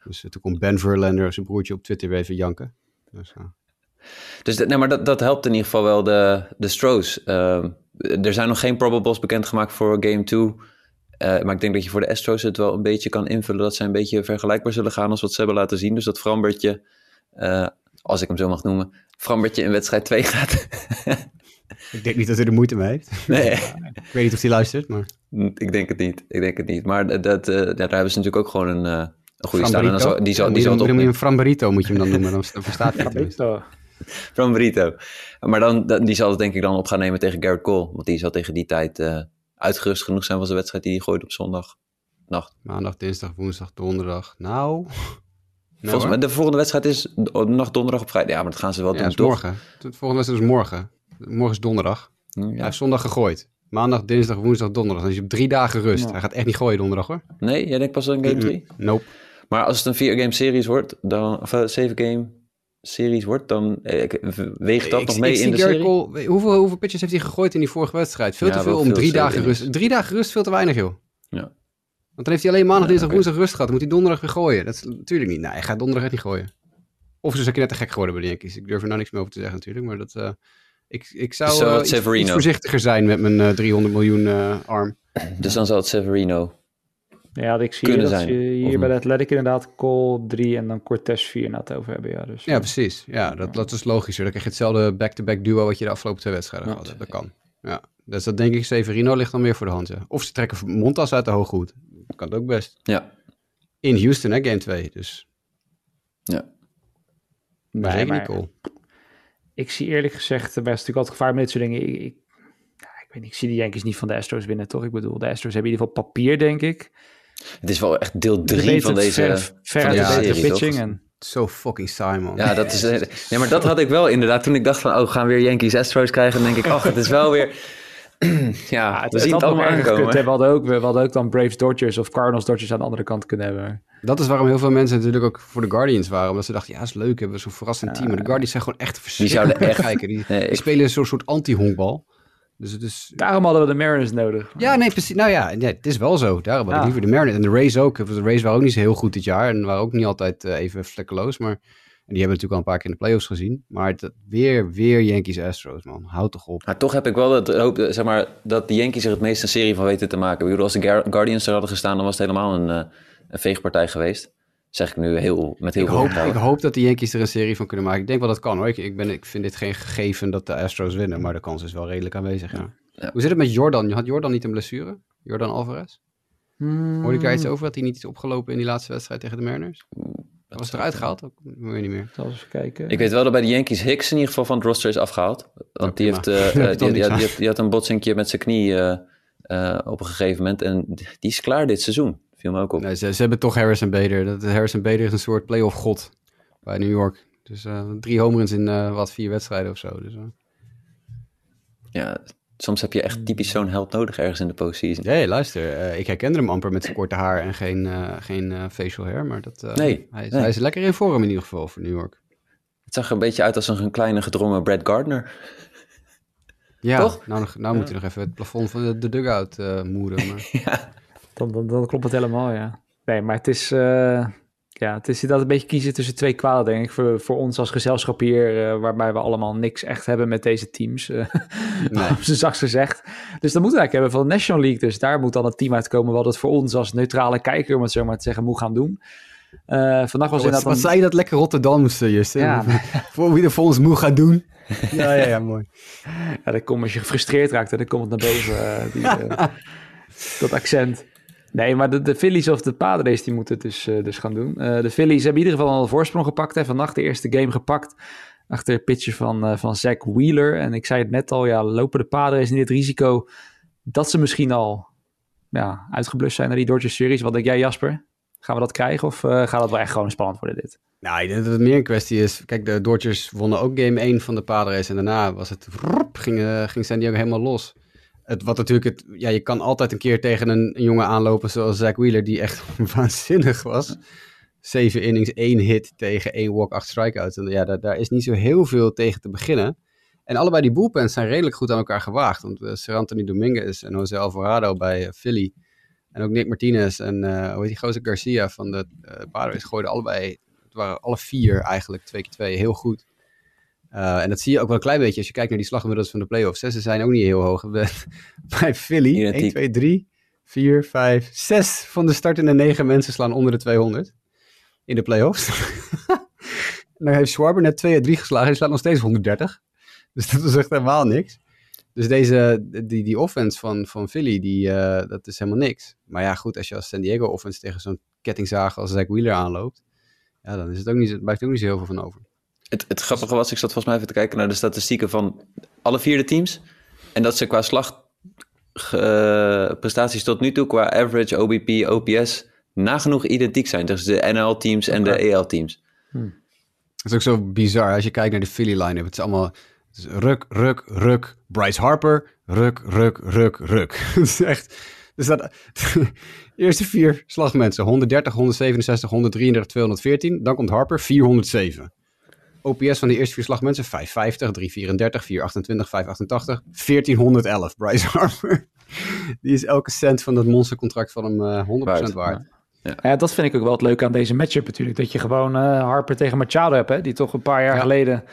Dus eh, toen kon Ben Verlander, zijn broertje, op Twitter weer even janken. Dus. Dus dat- nee, maar dat, dat helpt in ieder geval wel de, de Stros. Ehm, er zijn nog geen probables bekendgemaakt voor Game 2. Eh, maar ik denk dat je voor de Astros het wel een beetje kan invullen... dat zij een beetje vergelijkbaar zullen gaan als wat ze hebben laten zien. Dus dat Frambertje, eh, als ik hem zo mag noemen... Frambertje in wedstrijd 2 gaat. Ik denk niet dat hij er moeite mee heeft. nee, Ik weet niet of hij luistert, maar... ik denk het niet. Ik denk het niet. Maar dat, eh, ja, daar hebben ze natuurlijk ook gewoon een, eh, een goede staan. En dan Framberito? zal, die zal, Ja, die zal moet het je hem Framberito moet je hem dan noemen, dan verstaat hij. Van Brito. Maar dan, die zal het denk ik dan op gaan nemen tegen Garrett Cole. Want die zal tegen die tijd eh, uitgerust genoeg zijn van zijn wedstrijd die hij gooit op zondag. Nacht. Maandag, dinsdag, woensdag, donderdag. Nou... Volgens mij, de volgende wedstrijd is nacht donderdag op vrijdag. Ja, maar dat gaan ze wel Ja, doen, toch? morgen. De volgende wedstrijd is morgen. Morgen is donderdag. Hij Ja. heeft zondag gegooid. Maandag, dinsdag, woensdag, donderdag. Dan is hij op drie dagen rust. Ja. Hij gaat echt niet gooien donderdag hoor. Nee, jij denkt pas in game 3? Nope. Maar als het een vier game series wordt, dan, of een zeven game series wordt, dan weegt dat Ik- nog mee in de serie? Cole- hoeveel, hoeveel pitches heeft hij gegooid in die vorige wedstrijd? Veel Ja, te veel om veel, drie dagen rust. Drie dagen rust, veel te weinig, joh. Ja. Want dan heeft hij alleen maandag, Ja, dinsdag, oké. woensdag rust gehad. Dan moet hij donderdag weer gooien. Dat is natuurlijk niet. Nee, hij gaat donderdag echt niet gooien. Of ze zijn net te gek geworden bij de Yankees. Ik durf er nou niks meer over te zeggen natuurlijk. Maar dat, eh, ik, ik zou Zo eh, iets, voorzichtiger zijn met mijn eh, 300 miljoen eh, arm. Dus dan zal het Severino. Ja, ik zie Kunnen dat zijn. je hier bij de Athletic inderdaad Cole 3 en dan Cortez 4 na het over hebben. Ja, dus, Ja, precies. Ja, dat, dat is logischer. Dan krijg je hetzelfde back-to-back duo wat je de afgelopen twee wedstrijden hebt. Dat kan. Ja. Dus dat denk ik, Severino ligt dan meer voor de hand. Ja. Of ze trekken Montas uit de hooghoed. Dat kan het ook best. Ja, In Houston, hè, game 2. Dus ja. maar Nee, zeker maar niet cool. ik zie eerlijk gezegd, er is natuurlijk altijd gevaar met dit soort dingen. Ik, ik, ja, ik weet niet, ik zie de Yankees niet van de Astros winnen, toch? Ik bedoel, de Astros hebben in ieder geval papier, denk ik. Het is wel echt deel De 3 beter- van deze, ver, van deze de serie, pitching. toch? En, Zo fucking saai, man. Ja, dat is, nee, maar dat had ik wel inderdaad. Toen ik dacht van, oh, gaan we weer Yankees Astros krijgen? Dan denk ik, ach, het is wel weer... ja, ja, we zien het allemaal aankomen. We hadden, ook, we hadden ook dan Braves Dodgers of Cardinals Dodgers aan de andere kant kunnen hebben. Dat is waarom heel veel mensen natuurlijk ook voor de Guardians waren. Omdat ze dachten, ja, is leuk, hebben we zo'n verrassend team. Maar de Guardians zijn gewoon echt verschrikkelijk. zouden echt- kijken. Die, Nee, die ik- spelen zo'n soort anti-honkbal. Dus het is... Daarom hadden we de Mariners nodig. Ja, nee, precies. Nou ja, nee, het is wel zo. Daarom had ik Ja. liever de Mariners. En de Rays ook. De Rays waren ook niet zo heel goed dit jaar. En waren ook niet altijd eh, even vlekkeloos. Maar en die hebben natuurlijk al een paar keer in de playoffs gezien. Maar het, weer, weer Yankees Astros, man. Houd toch op. Maar toch heb ik wel het hoop, eh, zeg maar, dat de Yankees er het meest een serie van weten te maken. Ik bedoel, als de Guardians er hadden gestaan, dan was het helemaal een, eh, een veegpartij geweest. Zeg ik nu heel, met heel Ik veel hoop, vertrouwen. ik hoop dat de Yankees er een serie van kunnen maken. Ik denk wel dat het kan hoor. Ik, ik, ben, ik vind dit geen gegeven dat de Astros winnen. Maar de kans is wel redelijk aanwezig, ja. Ja. Hoe zit het met Jordan? Had Jordan niet een blessure? Jordan Alvarez? Hoorde ik daar iets over? Had hij niet iets opgelopen in die laatste wedstrijd tegen de Mariners? Dat Was het eruit gehaald? Ook, ik weet niet meer. Zal eens even kijken. Ik weet wel dat bij de Yankees Hicks in ieder geval van het roster is afgehaald. Want die, heeft, eh, eh, die, had, die had een botsinkje met zijn knie eh, eh, op een gegeven moment. En die is klaar dit seizoen. Viel me ook op. Nee, ze, ze hebben toch Harrison Bader. Dat, Harrison Bader is een soort playoff god bij New York. Dus eh, drie home runs in eh, wat, vier wedstrijden of zo. Dus, eh. Ja, soms heb je echt typisch zo'n held nodig ergens in de postseason. Nee, luister. ik herkende hem amper met zijn korte haar en geen, geen facial hair. Maar dat, Nee, hij, nee. hij is lekker in vorm in ieder geval voor New York. Het zag er een beetje uit als een kleine gedrongen Brad Gardner. Ja, Toch? nou, nou moet hij nog even het plafond van de, de dugout moeren. Maar... Dan, dan, dan klopt het helemaal, ja. Nee, maar het is, eh, ja, het is inderdaad een beetje kiezen tussen twee kwalen, denk ik. Voor, voor ons als gezelschap hier, eh, waarbij we allemaal niks echt hebben met deze teams. eh Nee. op zijn zachtst gezegd. Dus dan moeten we eigenlijk hebben van de National League. Dus daar moet dan een team uitkomen wat het voor ons als neutrale kijker, om het zo maar te zeggen, moet gaan doen. Eh, vandaag was Wat, inderdaad wat een- zei je dat lekker Rotterdamse, Justin? Ja. voor wie er voor ons moe gaat doen. ja, ja, ja, mooi. Ja, dan kom, als je gefrustreerd raakt, dan komt het naar boven, die, eh, dat accent. Nee, maar de, Phillies of de Padres, die moeten het dus, eh, dus gaan doen. Eh, de Phillies hebben in ieder geval al een voorsprong gepakt. Hè. Vannacht de eerste game gepakt. Achter het pitcher van, eh, van Zach Wheeler. En ik zei het net al, ja, lopen de Padres niet het risico dat ze misschien al ja, uitgeblust zijn naar die Dodgers series. Wat denk jij, Jasper? Gaan we dat krijgen of gaat dat wel echt gewoon spannend worden dit? Nou, ik denk dat het meer een kwestie is. Kijk, de Dodgers wonnen ook game 1 van de Padres. En daarna was het. Ging, ging San Diego helemaal los. Het, wat natuurlijk het. Ja, je kan altijd een keer tegen een, een jongen aanlopen zoals Zach Wheeler, die echt waanzinnig was. Zeven innings, één hit tegen één walk, acht strikeouts. En ja, daar, daar is niet zo heel veel tegen te beginnen. En allebei die bullpens zijn redelijk goed aan elkaar gewaagd. Want uh, Sir Anthony Dominguez en Jose Alvarado bij uh, Philly. En ook Nick Martinez en uh, hoe heet die gozer Garcia van de uh, Padres gooiden allebei het waren alle vier eigenlijk, twee keer twee, heel goed. Uh, en dat zie je ook wel een klein beetje als je kijkt naar die slagmiddels van de playoffs. Ze zijn ook niet heel hoog. Bij Philly, Hier 1, 2, 3, 4, 5, 6 van de startende 9 mensen slaan onder de 200 in de playoffs. en dan heeft Schwarber net 2 uit 3 geslagen. Hij slaat nog steeds 130. Dus dat is echt helemaal niks. Dus deze, die, die offense van, van Philly, die, uh, dat is helemaal niks. Maar ja, goed, als je als San Diego offense tegen zo'n kettingzaag als Zach Wheeler aanloopt, ja, dan is het ook niet, blijft ook niet zo heel veel van over. Het, het grappige was, ik zat volgens mij even te kijken naar de statistieken van alle vier de teams. En dat ze qua slag uh, prestaties tot nu toe, qua average, OBP, OPS, nagenoeg identiek zijn tussen de NL-teams en de EL-teams. Hmm. Dat is ook zo bizar als je kijkt naar de Philly line-up. Het is allemaal het ruk, ruk, ruk. Bryce Harper, ruk, ruk, ruk, ruk. het is echt Dus dat, eerste vier slagmensen, 130, 167, 133, 214. Dan komt Harper, 407. OPS van de eerste vier slagmensen, 550, 334, 428, 588, 1411. Bryce Harper. Die is elke cent van dat monstercontract van hem uh, 100% waard. Ja. ja. dat vind ik ook wel het leuke aan deze matchup natuurlijk. Dat je gewoon uh, Harper tegen Machado hebt, hè, die toch een paar jaar ja. geleden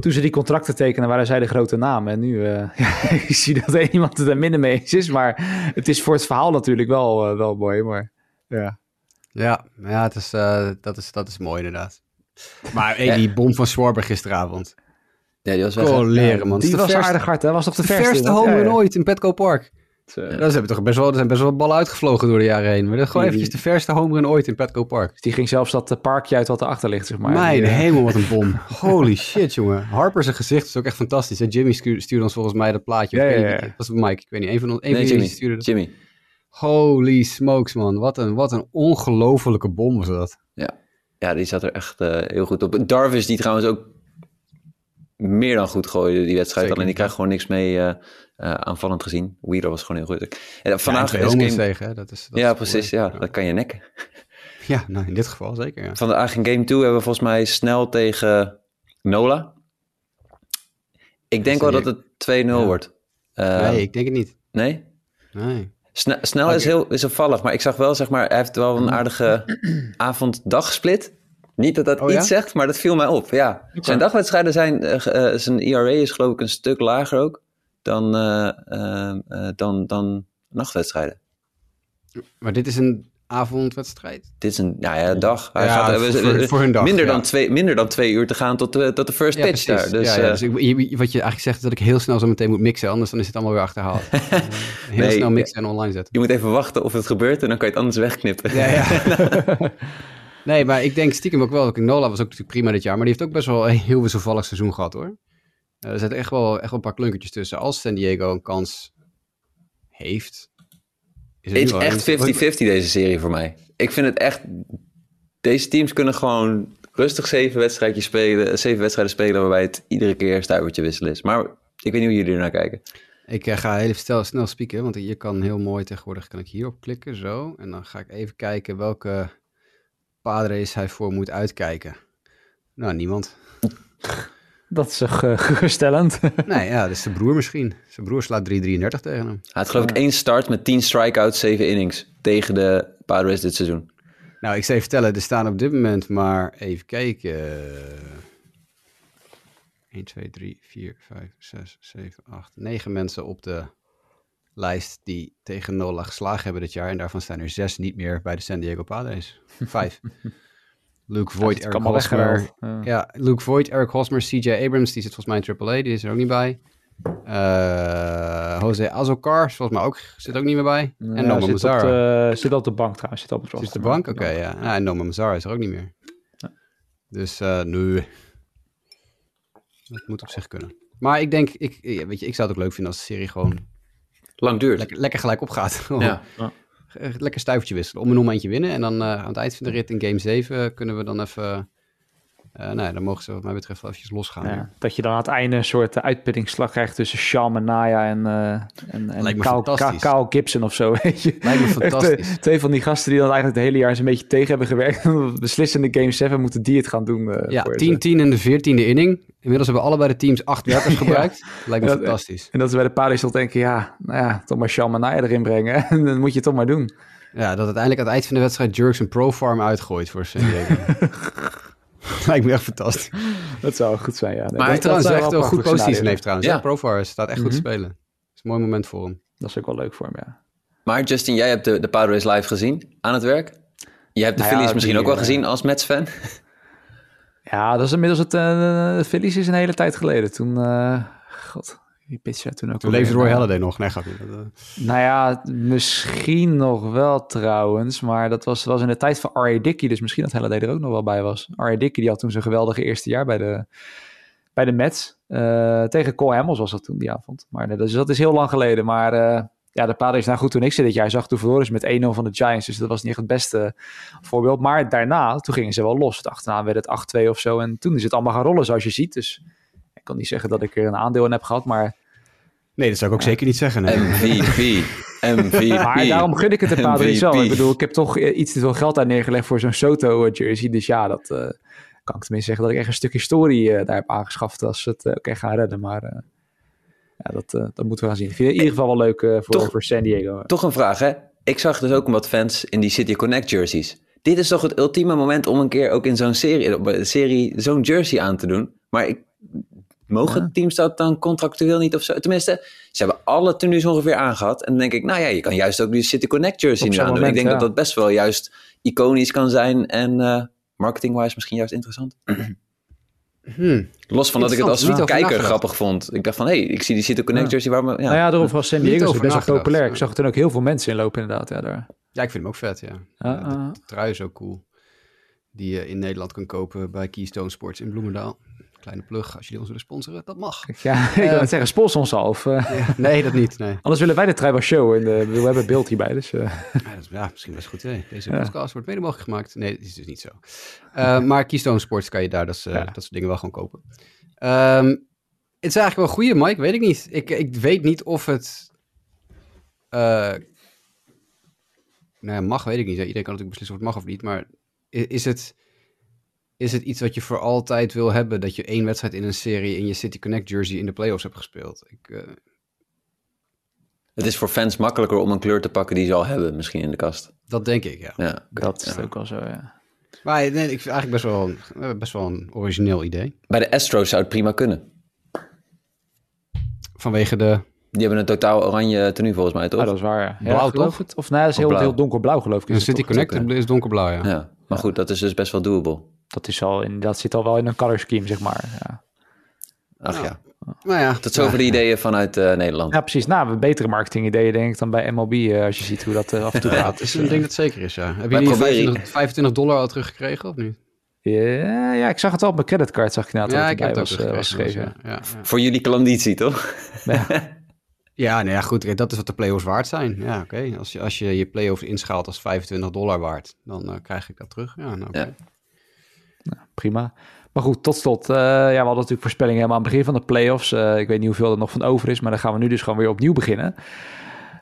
toen ze die contracten tekenen, waren zij de grote namen. En nu uh, ja, ik zie dat er iemand het er minder mee eens is. Maar het is voor het verhaal natuurlijk wel, uh, wel mooi. Maar ja, ja, ja het is, uh, dat, is, dat is mooi inderdaad. Maar hey, die bom van Swarber gisteravond. Ja, die was wel leren, man. Die was aardig hard, hè? Was toch de, de verste? verste home ja, ooit in Petco Park. Dat hebben toch best wel, er zijn best wel ballen uitgevlogen door de jaren heen. Maar dat is gewoon eventjes de verste home run ooit in Petco Park. Dus die ging zelfs dat parkje uit wat erachter ligt, zeg maar. Mijn die, hemel, wat een bom. Holy shit, jongen. Harper zijn gezicht is ook echt fantastisch. Hè? Jimmy stuurde ons volgens mij dat plaatje. Ja, ja, ja. Dat was Mike, ik weet niet. Een van, een nee, van Jimmy. stuurde dat. Jimmy. Holy smokes, man. Wat een, wat een ongelofelijke bom was dat. Ja. Ja, die zat er echt uh, heel goed op. Darvis, die trouwens ook meer dan goed gooide die wedstrijd. Zeker. Alleen die krijgt gewoon niks mee uh, uh, aanvallend gezien. Weeder was gewoon heel goed. En vandaag ja, is game... tegen, hè? Dat is, dat ja, is precies. Ja, dat kan je nekken. Ja, nou in dit geval zeker. Ja. Vandaag in game 2 hebben we volgens mij snel tegen Nola. Ik denk wel dat het 2-0 ja. wordt. Nee, ik denk het niet. Nee? Nee. Snel, snel okay. is heel wisselvallig, maar ik zag wel, zeg maar, hij heeft wel een aardige avond-dag-split. Niet dat dat oh, iets ja? zegt, maar dat viel mij op. Ja, okay. zijn dagwedstrijden zijn, uh, uh, zijn ERA is geloof ik een stuk lager ook dan, uh, dan, dan nachtwedstrijden. Maar dit is een avondwedstrijd? Dit is een, nou ja, dag. Hij ja, gaat, voor, voor, voor hun dag. Minder, ja. dan twee, minder dan twee uur te gaan tot de, tot de first ja, pitch precies. daar. Dus, ja, dus ik, wat je eigenlijk zegt is dat ik heel snel zo meteen moet mixen, anders dan is het allemaal weer achterhaald. heel nee, snel mixen en online zetten. Je moet even wachten of het gebeurt en dan kan je het anders wegknippen. Ja, ja. Nee, maar ik denk stiekem ook wel. Nola was ook natuurlijk prima dit jaar. Maar die heeft ook best wel een heel wisselvallig seizoen gehad hoor. Uh, er zitten echt wel, echt wel een paar klunkertjes tussen. Als San Diego een kans heeft. Is het, is echt 50-50 deze serie voor mij. Ik vind het echt... Deze teams kunnen gewoon rustig zeven wedstrijdjes spelen. Zeven wedstrijden spelen waarbij het iedere keer een stuivertje wisselen is. Maar ik weet niet hoe jullie ernaar kijken. Ik uh, ga even stel, snel spieken. Want je kan heel mooi tegenwoordig... Kan ik hierop klikken, zo. En dan ga ik even kijken welke padres hij voor moet uitkijken. Nou, niemand. Dat is uh, geruststellend. nee, ja, dat is zijn broer misschien. Zijn broer slaat 3,33 tegen hem. Hij had geloof ik één start met 10 strikeouts, 7 innings tegen de Padres dit seizoen. Nou, ik zou je vertellen, er staan op dit moment maar even kijken. 1, 2, 3, 4, 5, 6, 7, 8, 9 mensen op de lijst die tegen Nola geslagen hebben dit jaar. En daarvan staan er zes niet meer bij de San Diego Padres. Vijf. Luke Voigt, ja, Eric Hosmer. Ja. ja. Luke Voigt, Eric Hosmer, CJ Abrams, die zit volgens mij in AAA, die is er ook niet bij. Uh, Jose Azocar, volgens mij ook, zit ook niet meer bij. Ja, en Noma zit Mazar. Op de, zit op de bank trouwens. Zit op het Zit de bank? Oké, okay, ja. ja. En Noma Mazar is er ook niet meer. Ja. Dus uh, nu... Dat moet op zich kunnen. Maar ik denk, ik, weet je, ik zou het ook leuk vinden als de serie gewoon lang duurt. Lekker, lekker gelijk opgaat. Ja. ja. Lekker stuivertje wisselen. Om een momentje winnen. En dan uh, aan het eind van de rit in game 7 kunnen we dan even... Uh, nou ja, dan mogen ze wat mij betreft wel eventjes losgaan. Ja, dat je dan aan het einde een soort uitputtingsslag krijgt tussen Sean Manaya en, uh, en, en Kyle, Kyle Gibson of zo. Weet je? Lijkt me fantastisch. Twee, van die gasten die dan eigenlijk het hele jaar eens een beetje tegen hebben gewerkt. Beslissende game 7 moeten die het gaan doen. Uh, ja, 10-10 in de 14e inning. Inmiddels hebben allebei de teams acht werkers gebruikt. ja. Lijkt me fantastisch. En dat ze bij de Padres al denken, ja, nou ja, toch maar Sean Manaya erin brengen. En dan moet je het toch maar doen. Ja, dat uiteindelijk aan het eind van de wedstrijd Jerks een Pro Farm uitgooit voor San Diego. Lijkt me echt fantastisch. Dat zou goed zijn, ja. Nee, maar hij trouwens echt een goed postseason heeft trouwens. Ja. Profar staat echt mm -hmm. goed te spelen. Dat is een mooi moment voor hem. Dat is ook wel leuk voor hem, ja. Maar Justin, jij hebt de, de Padres live gezien aan het werk. Je hebt de nou Phillies ja, misschien die, ook wel gezien als Mets-fan. Ja, dat is inmiddels het... Uh, de Phillies is een hele tijd geleden. Toen... Uh, God, wie pitchte toen ook? Toen leefde Roy Halladay nog. Nee, gaat niet. Nou ja, misschien nog wel trouwens. Maar dat was, was in de tijd van R.A. Dickey. Dus misschien dat Halladay er ook nog wel bij was. R.A. Dickey die had toen zijn geweldige eerste jaar bij de, bij de Mets. Uh, tegen Cole Hamels was dat toen die avond. Maar nee, dus dat is heel lang geleden. Maar uh, ja, de Padres, nou goed, toen ik ze dit jaar zag, toen verloren ze met 1-0 van de Giants. Dus dat was niet echt het beste voorbeeld. Maar daarna, toen gingen ze wel los. Achterna werd het 8-2 of zo. En toen is het allemaal gaan rollen, zoals je ziet. Dus ik kan niet zeggen dat ik er een aandeel in heb gehad, maar... Nee, dat zou ik ook ja. zeker niet zeggen. Nee. MVP. MVP. Maar daarom gun ik het de Padres wel. Ik bedoel, ik heb toch iets te veel geld aan neergelegd voor zo'n Soto-jersey. Dus ja, dat uh, kan ik tenminste zeggen dat ik echt een stuk historie uh, daar heb aangeschaft als ze het uh, ook echt gaan redden. Maar ja, dat, dat moeten we gaan zien. Ik vind het in ieder geval wel leuk voor, toch, voor San Diego. Toch een vraag, hè? Ik zag dus ook wat fans in die City Connect jerseys. Dit is toch het ultieme moment om een keer ook in zo'n serie, serie zo'n jersey aan te doen. Maar ik, mogen ja. teams dat dan contractueel niet of zo? Tenminste, ze hebben alle tenues ongeveer aangehad. En dan denk ik, nou ja, je kan juist ook die City Connect jersey nu aandoen. ik denk ja. dat dat best wel juist iconisch kan zijn en uh, marketing-wise misschien juist interessant. Hmm. Los van dat ik het als kijker nagedacht. grappig vond. Ik dacht van, hé, hey, ik zie die City Connect jersey. Waar me, ja. Nou ja, daarom was San Diego best wel populair. Ik zag er toen ook heel veel mensen in lopen inderdaad. Ja, daar. ja ik vind hem ook vet, ja. Uh, uh. De, de trui is ook cool. Die je in Nederland kan kopen bij Keystone Sports in Bloemendaal. Kleine plug, als jullie ons willen sponsoren, dat mag. Ja, ik wil uh, zeggen, sponsor ons al. Of, ja, nee, dat niet. Nee. Anders willen wij de Tribal Show. En uh, we hebben beeld hierbij. Dus, ja, is, ja, misschien best goed. Hè. Deze podcast wordt mede mogelijk gemaakt. Nee, dat is dus niet zo. maar Keystone Sports kan je daar dat, dat soort dingen wel gewoon kopen. Um, het is eigenlijk wel een goede, Mike. Weet ik niet. Ik, ik weet niet of het... nou mag, weet ik niet. Iedereen kan natuurlijk beslissen of het mag of niet. Maar is het is het iets wat je voor altijd wil hebben? Dat je één wedstrijd in een serie in je City Connect jersey in de playoffs hebt gespeeld? Ik, uh... Het is voor fans makkelijker om een kleur te pakken die ze al hebben, misschien in de kast. Dat denk ik, ja. ja dat is ja. ook wel zo, ja. Maar nee, ik vind eigenlijk best wel, een, best wel een origineel idee. Bij de Astros zou het prima kunnen. Vanwege de... Die hebben een totaal oranje tenue volgens mij, toch? Ja, dat is waar, ja. Blauw, geloof het? Of nee, dat is heel, heel donkerblauw, geloof ik. Is City Connect is donkerblauw, ja. ja. Maar goed, dat is dus best wel doable dat, is al in, dat zit al wel in een color scheme, zeg maar. Ja. Ach ja. Nou ja, tot zover de ideeën vanuit uh, Nederland. Ja, precies. Nou, betere marketing ideeën denk ik dan bij MLB, uh, als je ziet hoe dat uh, af en toe gaat. dus, ik denk dat zeker is, ja. Heb je die 25, 25, dollar al teruggekregen, of niet? Ja, ja, ik zag het al op mijn creditcard, zag ik nou ja, ik heb was, was geschreven. Ja, ja, Voor jullie klanditie, toch? Ja. ja, nou ja, goed. Dat is wat de playoffs waard zijn. Ja, oké. Okay. Als, je, als je je playoffs inschaalt als 25 dollar waard, dan krijg ik dat terug. Ja, nou, oké. Prima. Maar goed, tot slot. Uh, ja, we hadden natuurlijk voorspellingen helemaal aan het begin van de playoffs. Uh, ik weet niet hoeveel er nog van over is, maar dan gaan we nu dus gewoon weer opnieuw beginnen.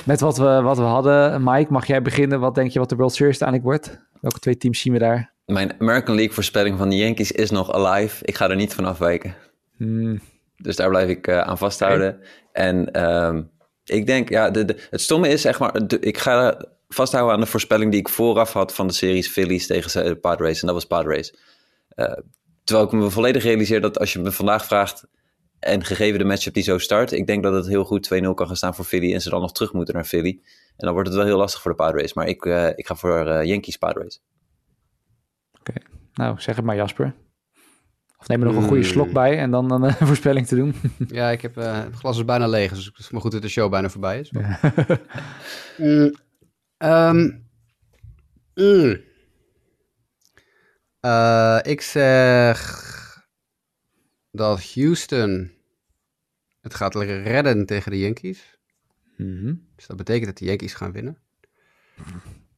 Met wat we, wat we hadden. Mike, mag jij beginnen? Wat denk je wat de World Series uiteindelijk wordt? Welke twee teams zien we daar? Mijn American League voorspelling van de Yankees is nog alive. Ik ga er niet van afwijken. Hmm. Dus daar blijf ik uh, aan vasthouden. Okay. En um, ik denk, ja, de, de, het stomme is, zeg maar, de, ik ga vasthouden aan de voorspelling die ik vooraf had van de series Phillies tegen de Padres. En dat was Padres. Uh, terwijl ik me volledig realiseer dat als je me vandaag vraagt en gegeven de matchup die zo start, ik denk dat het heel goed 2-0 kan gaan staan voor Philly en ze dan nog terug moeten naar Philly. En dan wordt het wel heel lastig voor de Padres. Maar ik, uh, ik ga voor uh, Yankees Padres. Oké, okay. nou zeg het maar Jasper. Of neem er nog een goede slok bij en dan een voorspelling te doen. ja, ik heb, het glas is bijna leeg, dus het is maar goed dat de show bijna voorbij is. Maar... mm, um, mm. Uh, ik zeg dat Houston het gaat redden tegen de Yankees. Mm -hmm. Dus dat betekent dat de Yankees gaan winnen.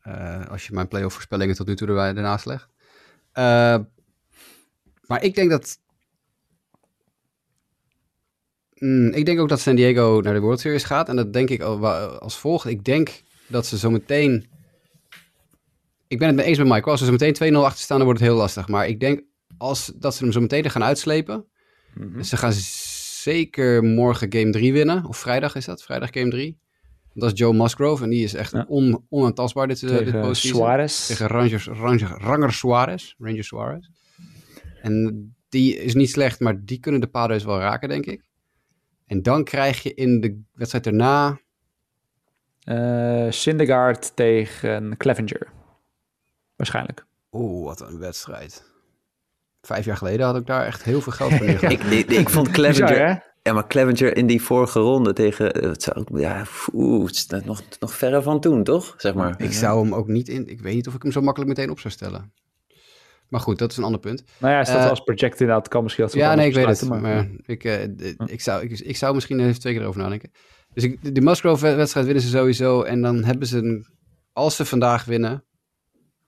Uh, als je mijn playoff voorspellingen tot nu toe erbij, ernaast legt. Uh, maar ik denk dat... Mm, ik denk ook dat San Diego naar de World Series gaat. En dat denk ik als volgt. Ik denk dat ze zometeen ik ben het mee eens met Mike. Als ze zo meteen 2-0 achter staan, dan wordt het heel lastig. Maar ik denk als, dat ze hem zo meteen gaan uitslepen. Mm -hmm. Ze gaan zeker morgen game 3 winnen. Of vrijdag is dat, vrijdag game 3. Dat is Joe Musgrove en die is echt ja. on, onaantastbaar dit, Tegen dit. Suarez. Tegen Rangers, Rangers, Ranger Suarez. Ranger Suarez. En die is niet slecht, maar die kunnen de Padres wel raken, denk ik. En dan krijg je in de wedstrijd daarna... Uh, Syndergaard tegen Clevenger. Waarschijnlijk. Oeh, wat een wedstrijd. Vijf jaar geleden had ik daar echt heel veel geld voor ik, ik, ik, vond Clevenger... Ja, maar Clevenger in die vorige ronde tegen... Het zou, ja, oeh, het is nog, nog verre van toen, toch? Zeg maar. Ik zou hem ook niet in... Ik weet niet of ik hem zo makkelijk meteen op zou stellen. Maar goed, dat is een ander punt. Nou ja, dat uh, als project inderdaad kan misschien... Dat ja, nee, ik weet het. Maar, maar ik, uh, ik, zou, ik, ik, zou misschien even twee keer erover nadenken. Dus ik, de Musgrove-wedstrijd winnen ze sowieso. En dan hebben ze... Een, als ze vandaag winnen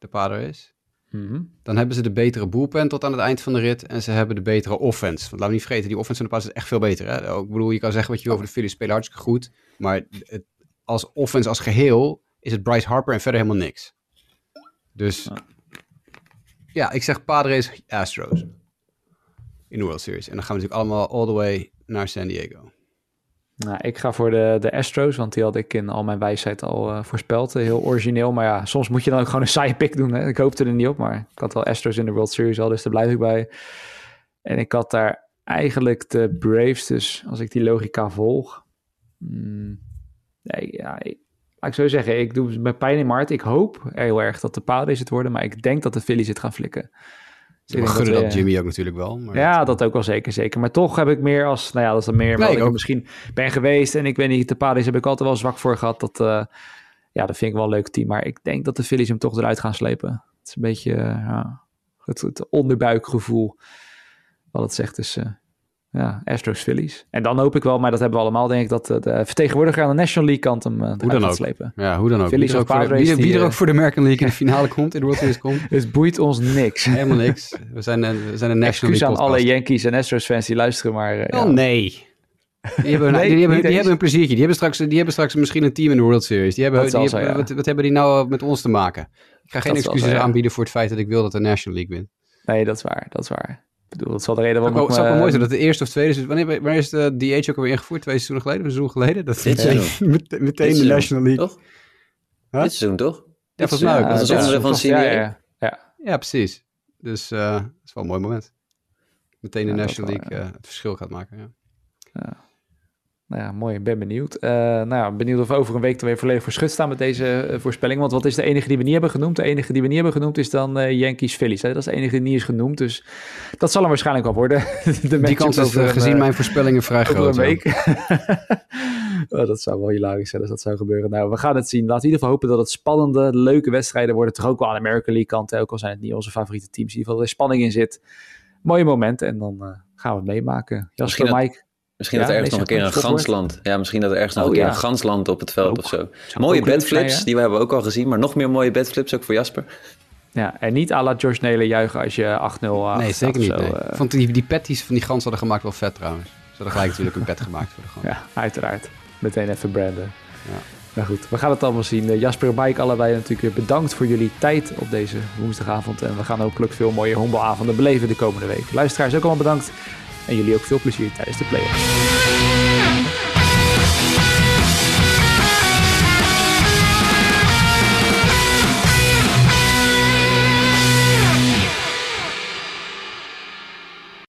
de Padres. Mm -hmm. Dan hebben ze de betere bullpen tot aan het eind van de rit. En ze hebben de betere offense. Want laten we niet vergeten, die offense van de Padres is echt veel beter. Hè? Ik bedoel, je kan zeggen wat je wil over de Phillies spelen hartstikke goed. Maar het, als offense als geheel is het Bryce Harper en verder helemaal niks. Dus ja, ik zeg Padres Astros in de World Series. En dan gaan we natuurlijk allemaal all the way naar San Diego. Nou, ik ga voor de, de Astros, want die had ik in al mijn wijsheid al uh, voorspeld. Heel origineel, maar ja, soms moet je dan ook gewoon een side pick doen. Hè? Ik hoopte er niet op, maar ik had wel Astros in de World Series al, dus daar blijf ik bij. En ik had daar eigenlijk de Braves, dus als ik die logica volg. Hmm, ja, ik, laat ik zo zeggen, ik doe met pijn in mijn Ik hoop heel erg dat de Padres het worden, maar ik denk dat de Phillies het gaan flikken. Dus we gunnen dat, dat, Jimmy ook natuurlijk wel. Maar ja, dat ook wel zeker, zeker. Maar toch heb ik meer als, nou ja, dat is dan meer nee, ik misschien ben geweest. En ik weet niet, de Padres heb ik altijd wel zwak voor gehad. Dat, uh, ja, dat vind ik wel een leuk team. Maar ik denk dat de Phillies hem toch eruit gaan slepen. Het is een beetje uh, ja, het, het, onderbuikgevoel wat het zegt. Dus ja, Astros Phillies. En dan hoop ik wel, maar dat hebben we allemaal, denk ik, dat de vertegenwoordiger aan de National League kant hem uh, hoe dan ook. slepen. Ja, hoe dan ook. Phillies wie, of wie, wie, er ook voor de American League in de finale komt, in de World Series komt. Het boeit ons niks. Helemaal niks. We zijn, een, we zijn een National League aan alle Yankees en Astros fans die luisteren, maar... Uh, oh, nee. Die hebben, nee, die, hebben, die hebben een pleziertje. Die hebben, straks, die hebben straks misschien een team in de World Series. Die hebben, die hebben, ja. wat, wat, hebben die nou met ons te maken? Ik ga geen dat excuses aanbieden voor het feit dat ik wil dat de National League wint. Nee, dat is waar. Dat is waar bedoel, dat zal de reden waarom... Het zou wel mooi zijn dat de eerste of tweede... Wanneer, wanneer is de DH ook alweer ingevoerd? Twee seizoenen geleden? Een seizoen geleden? Dat Dit seizoen. meteen de National League. Toch? Huh? Dit seizoen, toch? Ja, volgens mij ook. Dat is onderdeel van ja, ja, ja. ja, precies. Dus uh, dat is wel een mooi moment. Meteen de National League uh, het verschil gaat maken, ja. Nou ja, mooi. Ik ben benieuwd. Uh, nou ja, benieuwd of we over een week er weer volledig voor schut staan met deze uh, voorspelling. Want wat is de enige die we niet hebben genoemd? De enige die we niet hebben genoemd is dan uh, Yankees Phillies. Hè? Dat is de enige die niet is genoemd. Dus dat zal hem waarschijnlijk wel worden. de die kans is gezien mijn voorspellingen vrij groot. een week. oh, dat zou wel hilarisch zijn als dat zou gebeuren. Nou, we gaan het zien. Laten we in ieder geval hopen dat het spannende, leuke wedstrijden worden. Toch ook wel aan de American League kant. Hè? Ook al zijn het niet onze favoriete teams. In ieder geval er spanning in zit. Mooie momenten. En dan gaan we het meemaken. Jasper, Mike... Misschien dat er ergens nog een keer een gansland. Ja, misschien dat er ergens nog oh, een keer een gansland op het veld of zo. Mooie bedflips, die we hebben ook al gezien. Maar nog meer mooie bedflips, ook voor Jasper. Ja, en niet à la George Nelen juichen als je 8-0 Nee, zeker niet. Zo, nee. uh... vond die, die patties van die gans hadden gemaakt wel vet trouwens. Ze hadden gelijk natuurlijk een pet gemaakt voor de gans. Ja, uiteraard. Meteen even branden. Ja. Nou goed, we gaan het allemaal zien. Jasper en Mike, allebei natuurlijk weer bedankt voor jullie tijd op deze woensdagavond. En we gaan hopelijk veel mooie honkbalavonden beleven de komende week. Luisteraars ook allemaal bedankt. En jullie ook veel plezier tijdens de playoffs.